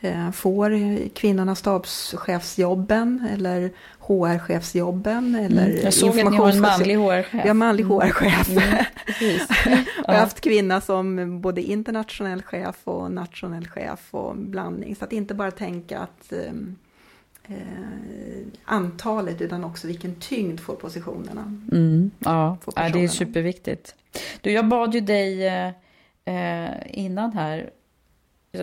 Eh, Får kvinnorna stabschefsjobben eller HR-chefsjobben? Eller Mm. Jag såg att ni har en manlig HR-chef. Vi har manlig Mm. HR-chef. Mm, precis. Jag har haft kvinna som både internationell chef och nationell chef och blandning. Så att inte bara tänka att eh, eh, antalet utan också vilken tyngd får positionerna. Mm, ja, Få ja, det är superviktigt. Du, jag bad ju dig eh, eh, innan här.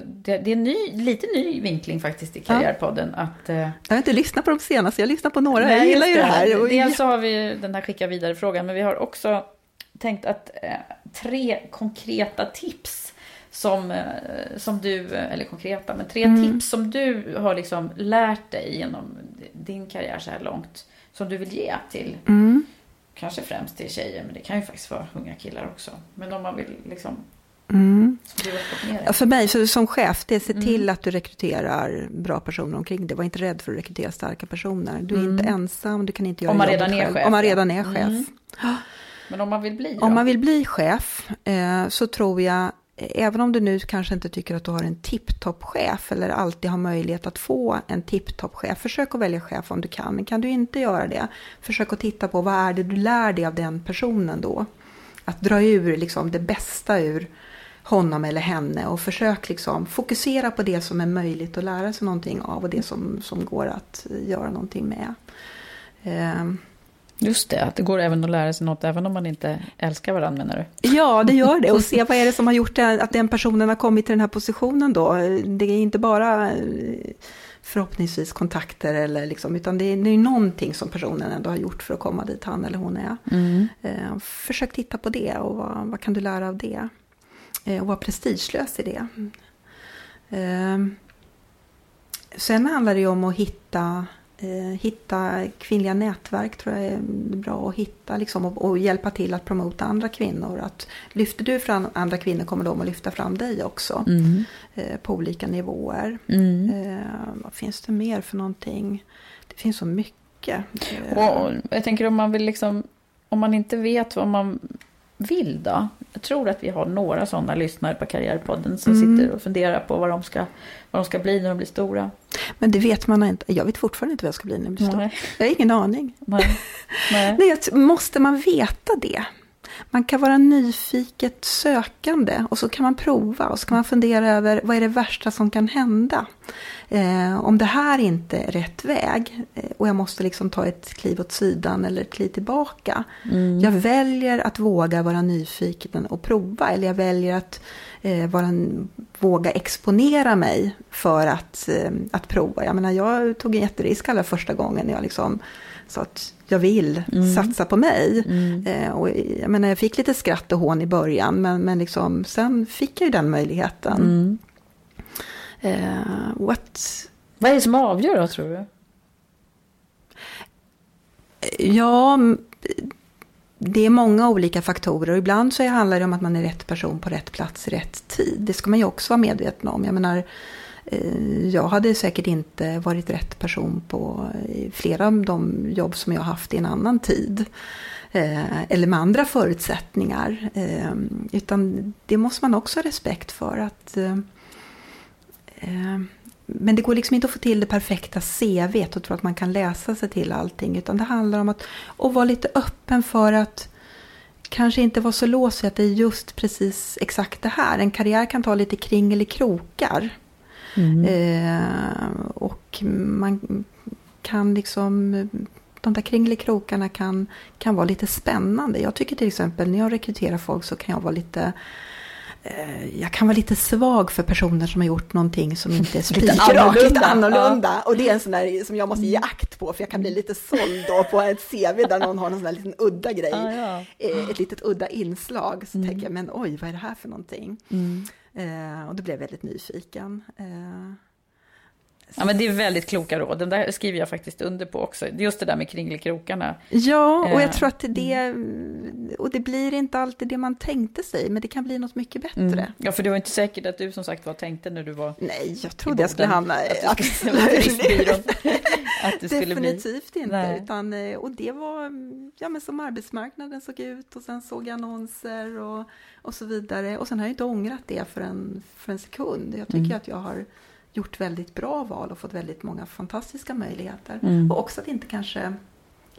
Det, det är en ny, lite ny vinkling faktiskt i Karriärpodden. Att, eh, Jag har inte lyssnat på de senaste, jag lyssnar på några. Nej, jag gillar ju det här. Och- Dels så har vi den här skicka vidare-frågan, men vi har också tänkt att eh, tre konkreta tips som, eh, som du, eller konkreta, men tre Mm. tips som du har liksom lärt dig genom din karriär så här långt, som du vill ge till, Mm. kanske främst till tjejer, men det kan ju faktiskt vara unga killar också. Men om man vill liksom, Mm. Ja, för mig så som chef, det är se Mm. till att du rekryterar bra personer omkring dig. Var inte rädd för att rekrytera starka personer. Du är Mm. inte ensam, du kan inte göra Om man redan är själv. chef, Om man redan är chef. Mm. Men om man vill bli då? Om man vill bli chef eh, så tror jag, även om du nu kanske inte tycker att du har en tipptopp-chef eller alltid har möjlighet att få en tipptopp-chef, försök att välja chef om du kan. Men kan du inte göra det, försök att titta på vad är det du lär dig av den personen då. Att dra ur liksom det bästa ur honom eller henne och försök liksom fokusera på det som är möjligt att lära sig någonting av och det som, som går att göra någonting med. Eh, Just det, att det går även att lära sig något även om man inte älskar varandra menar du? Ja, det gör det. Och se vad är det som har gjort att den personen har kommit till den här positionen då. Det är inte bara förhoppningsvis kontakter eller liksom, utan det är, det är någonting som personen ändå har gjort för att komma dit han eller hon är. Eh, försök titta på det och vad, vad kan du lära av det? Eh, och var prestigelös i det. Eh, sen handlar det ju om att hitta hitta kvinnliga nätverk tror jag är bra att hitta liksom, och, och hjälpa till att promota andra kvinnor. Att lyfter du fram andra kvinnor kommer de att lyfta fram dig också eh, på olika nivåer. Eh, vad finns det mer för någonting? Det finns så mycket. Eh, Och jag tänker om man vill liksom, om man inte vet vad man vill då? Jag tror att vi har några sådana lyssnare på Karriärpodden som Mm. sitter och funderar på vad de, ska, vad de ska bli när de blir stora. Men det vet man inte. Jag vet fortfarande inte vad jag ska bli när jag blir stor. Nej. Jag har ingen aning. Nej. Nej. Nej, måste man veta det? Man kan vara nyfiket sökande och så kan man prova och så kan man fundera över vad är det värsta som kan hända. Eh, om det här inte är rätt väg eh, och jag måste liksom ta ett kliv åt sidan eller ett kliv tillbaka. Jag väljer att våga vara nyfiken och prova eller jag väljer att eh, vara, våga exponera mig för att, eh, att prova. Jag menar, jag tog en jätterisk allra första gången när jag liksom sa att jag vill satsa på mig. Eh, och jag menar, jag fick lite skratt och hån i början, men, men liksom, sen fick jag ju den möjligheten. Eh, what... Vad är det som avgör då tror du? Ja, det är många olika faktorer och ibland så handlar det om att man är rätt person på rätt plats i rätt tid. Det ska man ju också vara medveten om. Jag menar, Eh, jag hade säkert inte varit rätt person på flera av de jobb som jag haft i en annan tid. Eh, eller med andra förutsättningar. Eh, utan det måste man också ha respekt för. att men det går liksom inte att få till det perfekta CV och tro att man kan läsa sig till allting. Utan det handlar om att, vara lite öppen för att kanske inte vara så låst att det är just precis exakt det här. En karriär kan ta lite kringelikrokar. krokar. Mm. Eh, och man kan liksom... De där kringelikrokarna kan, kan vara lite spännande. Jag tycker till exempel när jag rekryterar folk så kan jag vara lite Eh, jag kan vara lite svag för personer som har gjort någonting som inte är spikrakigt annorlunda. Ja. Och det är en sån där som jag måste ge mm. akt på, för jag kan bli lite såld då på ett CV där någon har någon sån där liten udda grej, ja, ja. Eh, ett litet udda inslag. Så mm. tänker jag, men oj, vad är det här för någonting? Mm. Eh, och då blev jag väldigt nyfiken. Eh, Ja, men det är väldigt kloka råd. Den där skriver jag faktiskt under på också. Just det där med kringelkrokarna. Ja, och jag eh, tror att det... Och det blir inte alltid det man tänkte sig, men det kan bli något mycket bättre. Mm. Ja, för det var inte säkert att du som sagt var tänkte när du var Nej, jag trodde jag skulle hamna i att, att du skulle Definitivt bli... inte. Utan, eh, och det var ja, men som arbetsmarknaden såg ut och sen såg jag annonser och, och så vidare. Och sen har jag inte ångrat det för en, för en sekund. Jag tycker mm. att jag har gjort väldigt bra val och fått väldigt många fantastiska möjligheter. Mm. Och också att inte kanske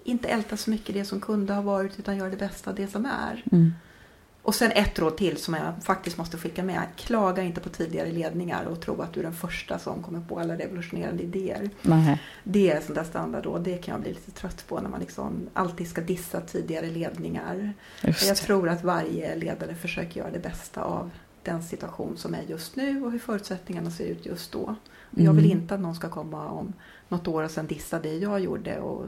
inte älta så mycket det som kunde ha varit utan göra det bästa av det som är. Mm. Och sen ett råd till som jag faktiskt måste skicka med. Klaga inte på tidigare ledningar och tro att du är den första som kommer på alla revolutionerande idéer. Nej. Det är sånt där standardråd. Det kan jag bli lite trött på när man liksom alltid ska dissa tidigare ledningar. Jag tror att varje ledare försöker göra det bästa av den situation som är just nu och hur förutsättningarna ser ut just då. Mm. Jag vill mm. inte att någon ska komma om något år och sen dissa det jag gjorde. Och,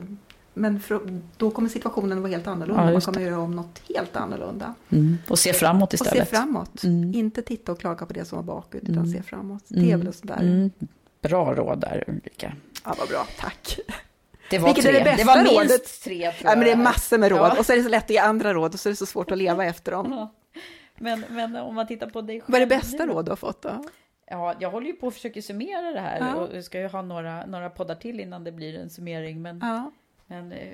men för, då kommer situationen vara helt annorlunda. Ja, Man kommer göra om något helt annorlunda. Mm. Och se framåt istället. Och se framåt. Mm. Inte titta och klaga på det som var bakut utan mm. se framåt. Det är väl sådär. Mm. Bra råd där Ulrika. Ja, vad bra. Tack. Det var Vilket tre. är det bästa det var minst rådet? tre. Ja, men det är massor med råd. Ja. Och så är det så lätt att ge andra råd och så är det så svårt att leva efter dem. Men, men om man tittar på dig själv. Vad är det bästa råd du har fått då? Ja, jag håller ju på att försöka summera det här ja. och ska ju ha några, några poddar till innan det blir en summering. Men, ja. men eh,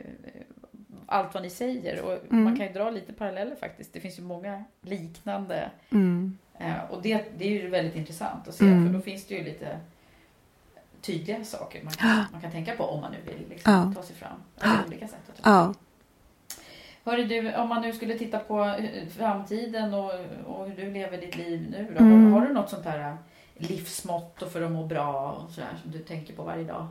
allt vad ni säger och mm. man kan ju dra lite paralleller faktiskt. Det finns ju många liknande. Mm. Eh, och det, det är ju väldigt intressant att se mm. för då finns det ju lite tydliga saker man kan, man kan tänka på om man nu vill liksom, ta sig fram. Eller olika sätt att ta sig fram. Hörru du, om man nu skulle titta på eh, framtiden och, och hur du lever ditt liv nu då, mm. har, har, du något sånt här eh, livsmotto för att må bra och sådär som du tänker på varje dag?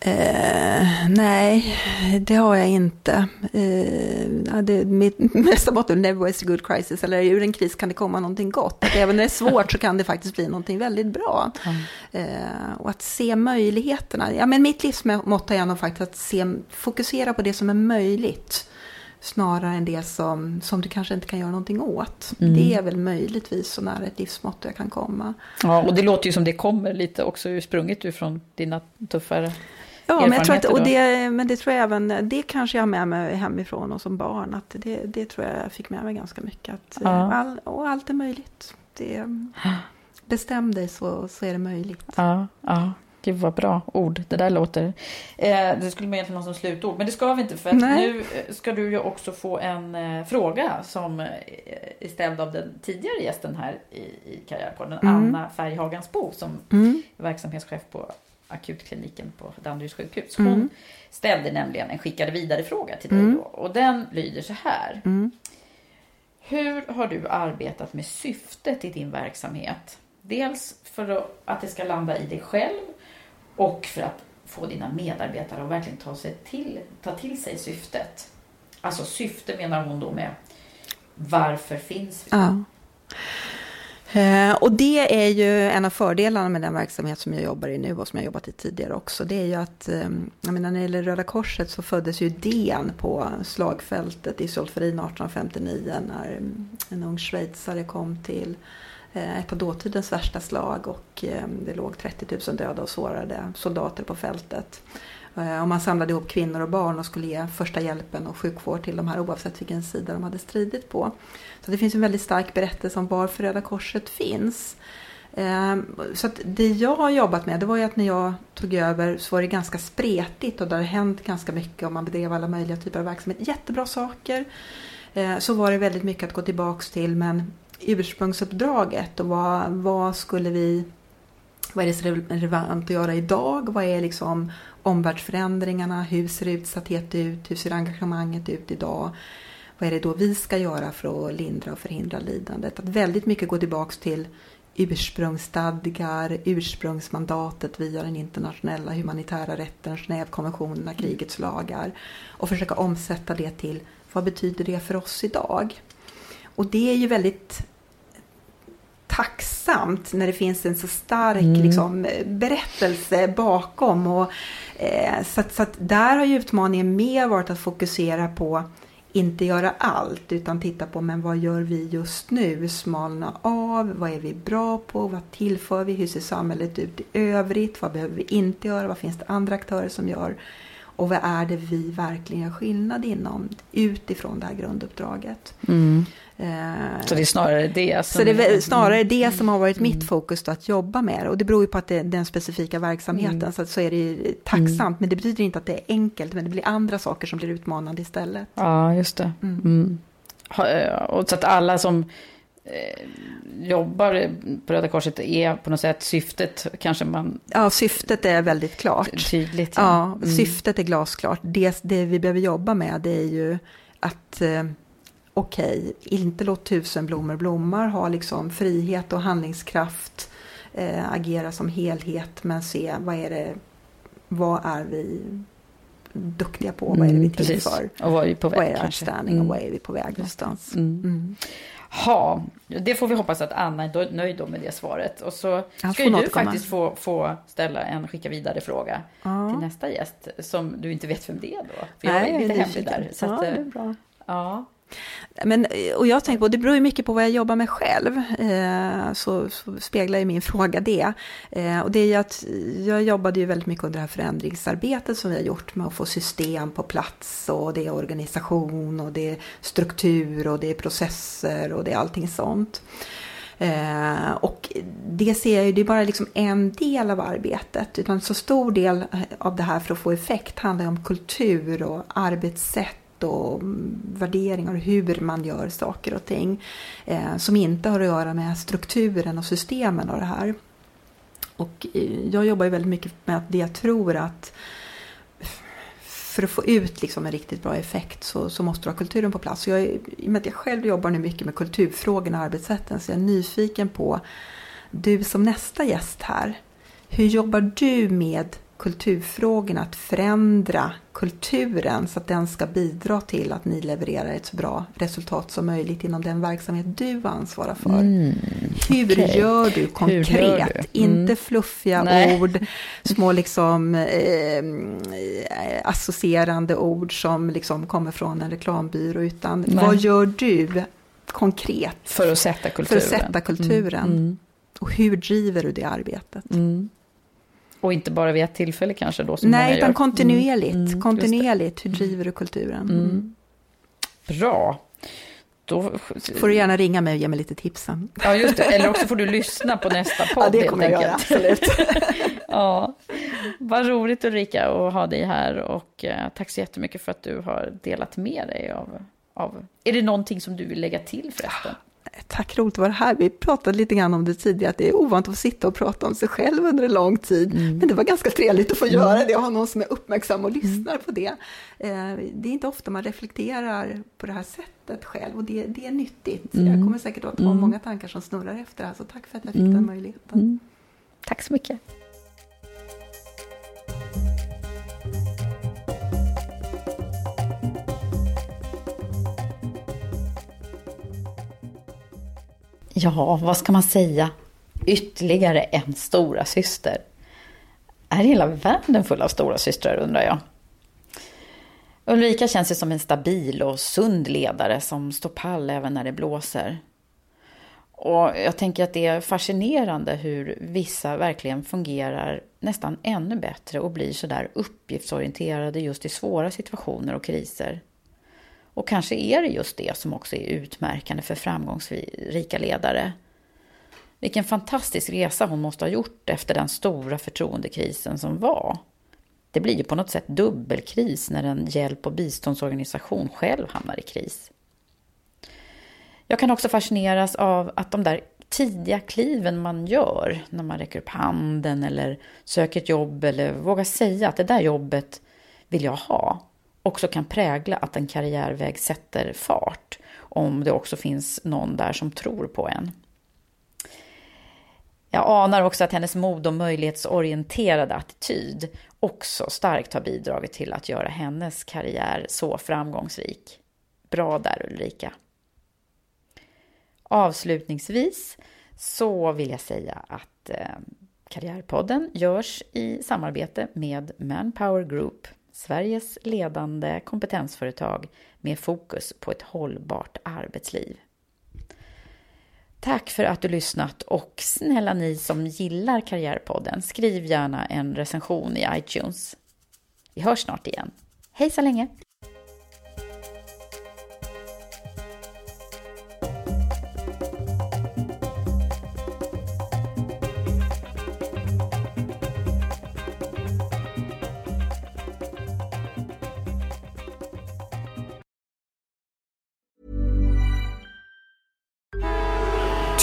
Eh, nej, det har jag inte. Eh, det, mitt nästa motto är never waste a good crisis, eller ur en kris kan det komma någonting gott. Att även när det är svårt så kan det faktiskt bli någonting väldigt bra. Eh, och att se möjligheterna. Ja, men mitt livsmotto är nog faktiskt att se, fokusera på det som är möjligt. Snarare än det som, som du kanske inte kan göra någonting åt. Mm. Det är väl möjligtvis så nära ett livsmotto jag kan komma. Ja, och det låter ju som det kommer lite också ursprunget ifrån dina tuffare Ja, men, jag tror att, och det, men det tror jag även, det kanske jag har med mig hemifrån och som barn. Att det, det tror jag jag fick med mig ganska mycket. Att, ja. all, och allt är möjligt. Det, bestäm dig så, så är det möjligt. Ja, ja. Gud vad bra ord det där låter. Eh, det skulle man egentligen ha som slutord, men det ska vi inte för nu eh, ska du ju också få en eh, fråga som eh, är ställd av den tidigare gästen här i, i Karriärpodden, mm. Anna Färghagens-Bo som mm. är verksamhetschef på akutkliniken på Danderyds sjukhus. Hon mm. ställde nämligen en skickade vidare fråga till dig mm. då, och den lyder så här. Mm. Hur har du arbetat med syftet i din verksamhet? Dels för att det ska landa i dig själv och för att få dina medarbetare att verkligen ta, sig till, ta till sig syftet. Alltså syfte menar hon då med varför finns vi? Ja. Eh, och det är ju en av fördelarna med den verksamhet som jag jobbar i nu och som jag jobbat i tidigare också. Det är ju att, ehm, jag menar när det gäller Röda Korset så föddes ju idén på slagfältet i Solferin 1859 när ehm, en ung schweizare kom till eh, ett av dåtidens värsta slag och ehm, det låg 30 000 döda och sårade soldater på fältet. Eh, och man samlade ihop kvinnor och barn och skulle ge första hjälpen och sjukvård till de här oavsett vilken sida de hade stridit på. Så det finns en väldigt stark berättelse om varför Röda Korset finns. Eh, så att det jag har jobbat med det var ju att när jag tog över så var det ganska spretigt och det har hänt ganska mycket och man bedrev alla möjliga typer av verksamhet. Jättebra saker. Eh, så var det väldigt mycket att gå tillbaks till men ursprungsuppdraget och vad, vad skulle vi vad är det som är relevant att göra idag? Vad är liksom omvärldsförändringarna? Hur ser utsatthet ut? Hur ser engagemanget ut idag? Vad är det då vi ska göra för att lindra och förhindra lidandet? Att väldigt mycket gå tillbaks till ursprungsstadgar, ursprungsmandatet via den internationella humanitära rätten, Genèvekonventionerna, krigets lagar och försöka omsätta det till vad betyder det för oss idag? Och det är ju väldigt tacksamt när det finns en så stark mm. liksom, berättelse bakom. Och, eh, så, att, så att där har ju utmaningen mer varit att fokusera på inte göra allt utan titta på men vad gör vi just nu? Smalna av, vad är vi bra på? Vad tillför vi? Hur ser samhället ut i övrigt? Vad behöver vi inte göra? Vad finns det andra aktörer som gör? Och vad är det vi verkligen gör skillnad inom utifrån det här grunduppdraget? Mm. Eh, så det är snarare det som... Så det är snarare det som har varit mitt mm. fokus att jobba med. Och det beror ju på att det är den specifika verksamheten, mm. så, så är det tacksamt. Mm. Men det betyder inte att det är enkelt, men det blir andra saker som blir utmanande istället. Ja, just det. Mm. mm. Eh, och så att alla som eh, jobbar på Röda Korset är på något sätt syftet kanske man... Ja, syftet är väldigt klart. Tydligt. Ja, ja mm. syftet är glasklart. Det, det vi behöver jobba med det är ju att okej, okay, inte låt tusen blommor blomma, ha liksom frihet och handlingskraft, eh, agera som helhet, men se vad är det, vad är vi duktiga på, vad är det vi mm, till för? Och vad är vi på väg Vad är outstanding mm. och vad är vi på väg någonstans? Mm. Mm. Ha, det får vi hoppas att Anna är nöjd med det svaret. Och så ska ju du faktiskt få, få ställa en skicka vidare fråga ja. till nästa gäst som du inte vet vem det är då. För jag är lite hemlig där. Så ja, att, det är bra. Ja, men, eh, och jag tänker på, det beror ju mycket på vad jag jobbar med själv, eh, så, så, speglar ju min fråga det. Eh, och det är ju att jag jobbade ju väldigt mycket under det här förändringsarbetet som vi har gjort med att få system på plats och det är organisation och det är struktur och det är processer och det är allting sånt. Eh, och det ser jag ju, det är bara liksom en del av arbetet, utan så stor del av det här för att få effekt handlar om kultur och arbetssätt och värderingar och hur man gör saker och ting eh, som inte har att göra med strukturen och systemen och det här. Och eh, jag jobbar ju väldigt mycket med det jag tror att för att få ut liksom en riktigt bra effekt så, så måste du ha kulturen på plats. jag, I och med att jag själv jobbar nu mycket med kulturfrågorna och arbetssätten så jag är nyfiken på du som nästa gäst här. Hur jobbar du med kulturfrågorna, att förändra kulturen så att den ska bidra till att ni levererar ett så bra resultat som möjligt inom den verksamhet du ansvarar för. Mm, Hur okay. gör du konkret? Gör du? Mm. Inte fluffiga Nej. ord, små liksom eh, associerande ord som liksom kommer från en reklambyrå, utan Nej. vad gör du konkret? För att sätta kulturen. För att sätta kulturen. Mm, mm. Och hur driver du det arbetet? Mm. Och inte bara vid ett tillfälle kanske då? Som Nej, utan kontinuerligt. Mm, mm, kontinuerligt. Hur driver du kulturen? Mm. mm. Bra. Då... får du gärna ringa mig och ge mig lite tips sen. Ja, just det. Eller också får du lyssna på nästa podd. Ja, det kommer jag göra. Absolut. ja. Vad roligt Ulrika att ha dig här och eh, tack så jättemycket för att du har delat med dig av, av... Är det någonting som du vill lägga till förresten? Tack, roligt att vara här. Vi pratade lite grann om det tidigare, att det är ovant att sitta och prata om sig själv under en lång tid. Mm. Men det var ganska trevligt att få göra mm. det och ha någon som är uppmärksam och lyssnar mm. på det. Eh, det är inte ofta man reflekterar på det här sättet själv och det, det är nyttigt. Mm. Jag kommer säkert att ha mm. många tankar som snurrar efter det här, så tack för att jag fick den möjligheten. Tack så mycket. Ja, vad ska man säga? Ytterligare en stora syster. Är hela världen full av stora systrar undrar jag? Ulrika känns ju som en stabil och sund ledare som står pall även när det blåser. Och jag tänker att det är fascinerande hur vissa verkligen fungerar nästan ännu bättre och blir sådär uppgiftsorienterade just i svåra situationer och kriser. Och kanske är det just det som också är utmärkande för framgångsrika ledare. Vilken fantastisk resa hon måste ha gjort efter den stora förtroendekrisen som var. Det blir ju på något sätt dubbelkris när en hjälp och biståndsorganisation själv hamnar i kris. Jag kan också fascineras av att de där tidiga kliven man gör när man räcker upp handen eller söker ett jobb eller vågar säga att det där jobbet vill jag ha också kan prägla att en karriärväg sätter fart om det också finns någon där som tror på en. Jag anar också att hennes mod och möjlighetsorienterade attityd också starkt har bidragit till att göra hennes karriär så framgångsrik. Bra där Ulrika! Avslutningsvis så vill jag säga att eh, Karriärpodden görs i samarbete med Manpower Group, Sveriges ledande kompetensföretag med fokus på ett hållbart arbetsliv. Tack för att du lyssnat och snälla ni som gillar Karriärpodden, skriv gärna en recension i iTunes. Vi hörs snart igen. Hej så länge!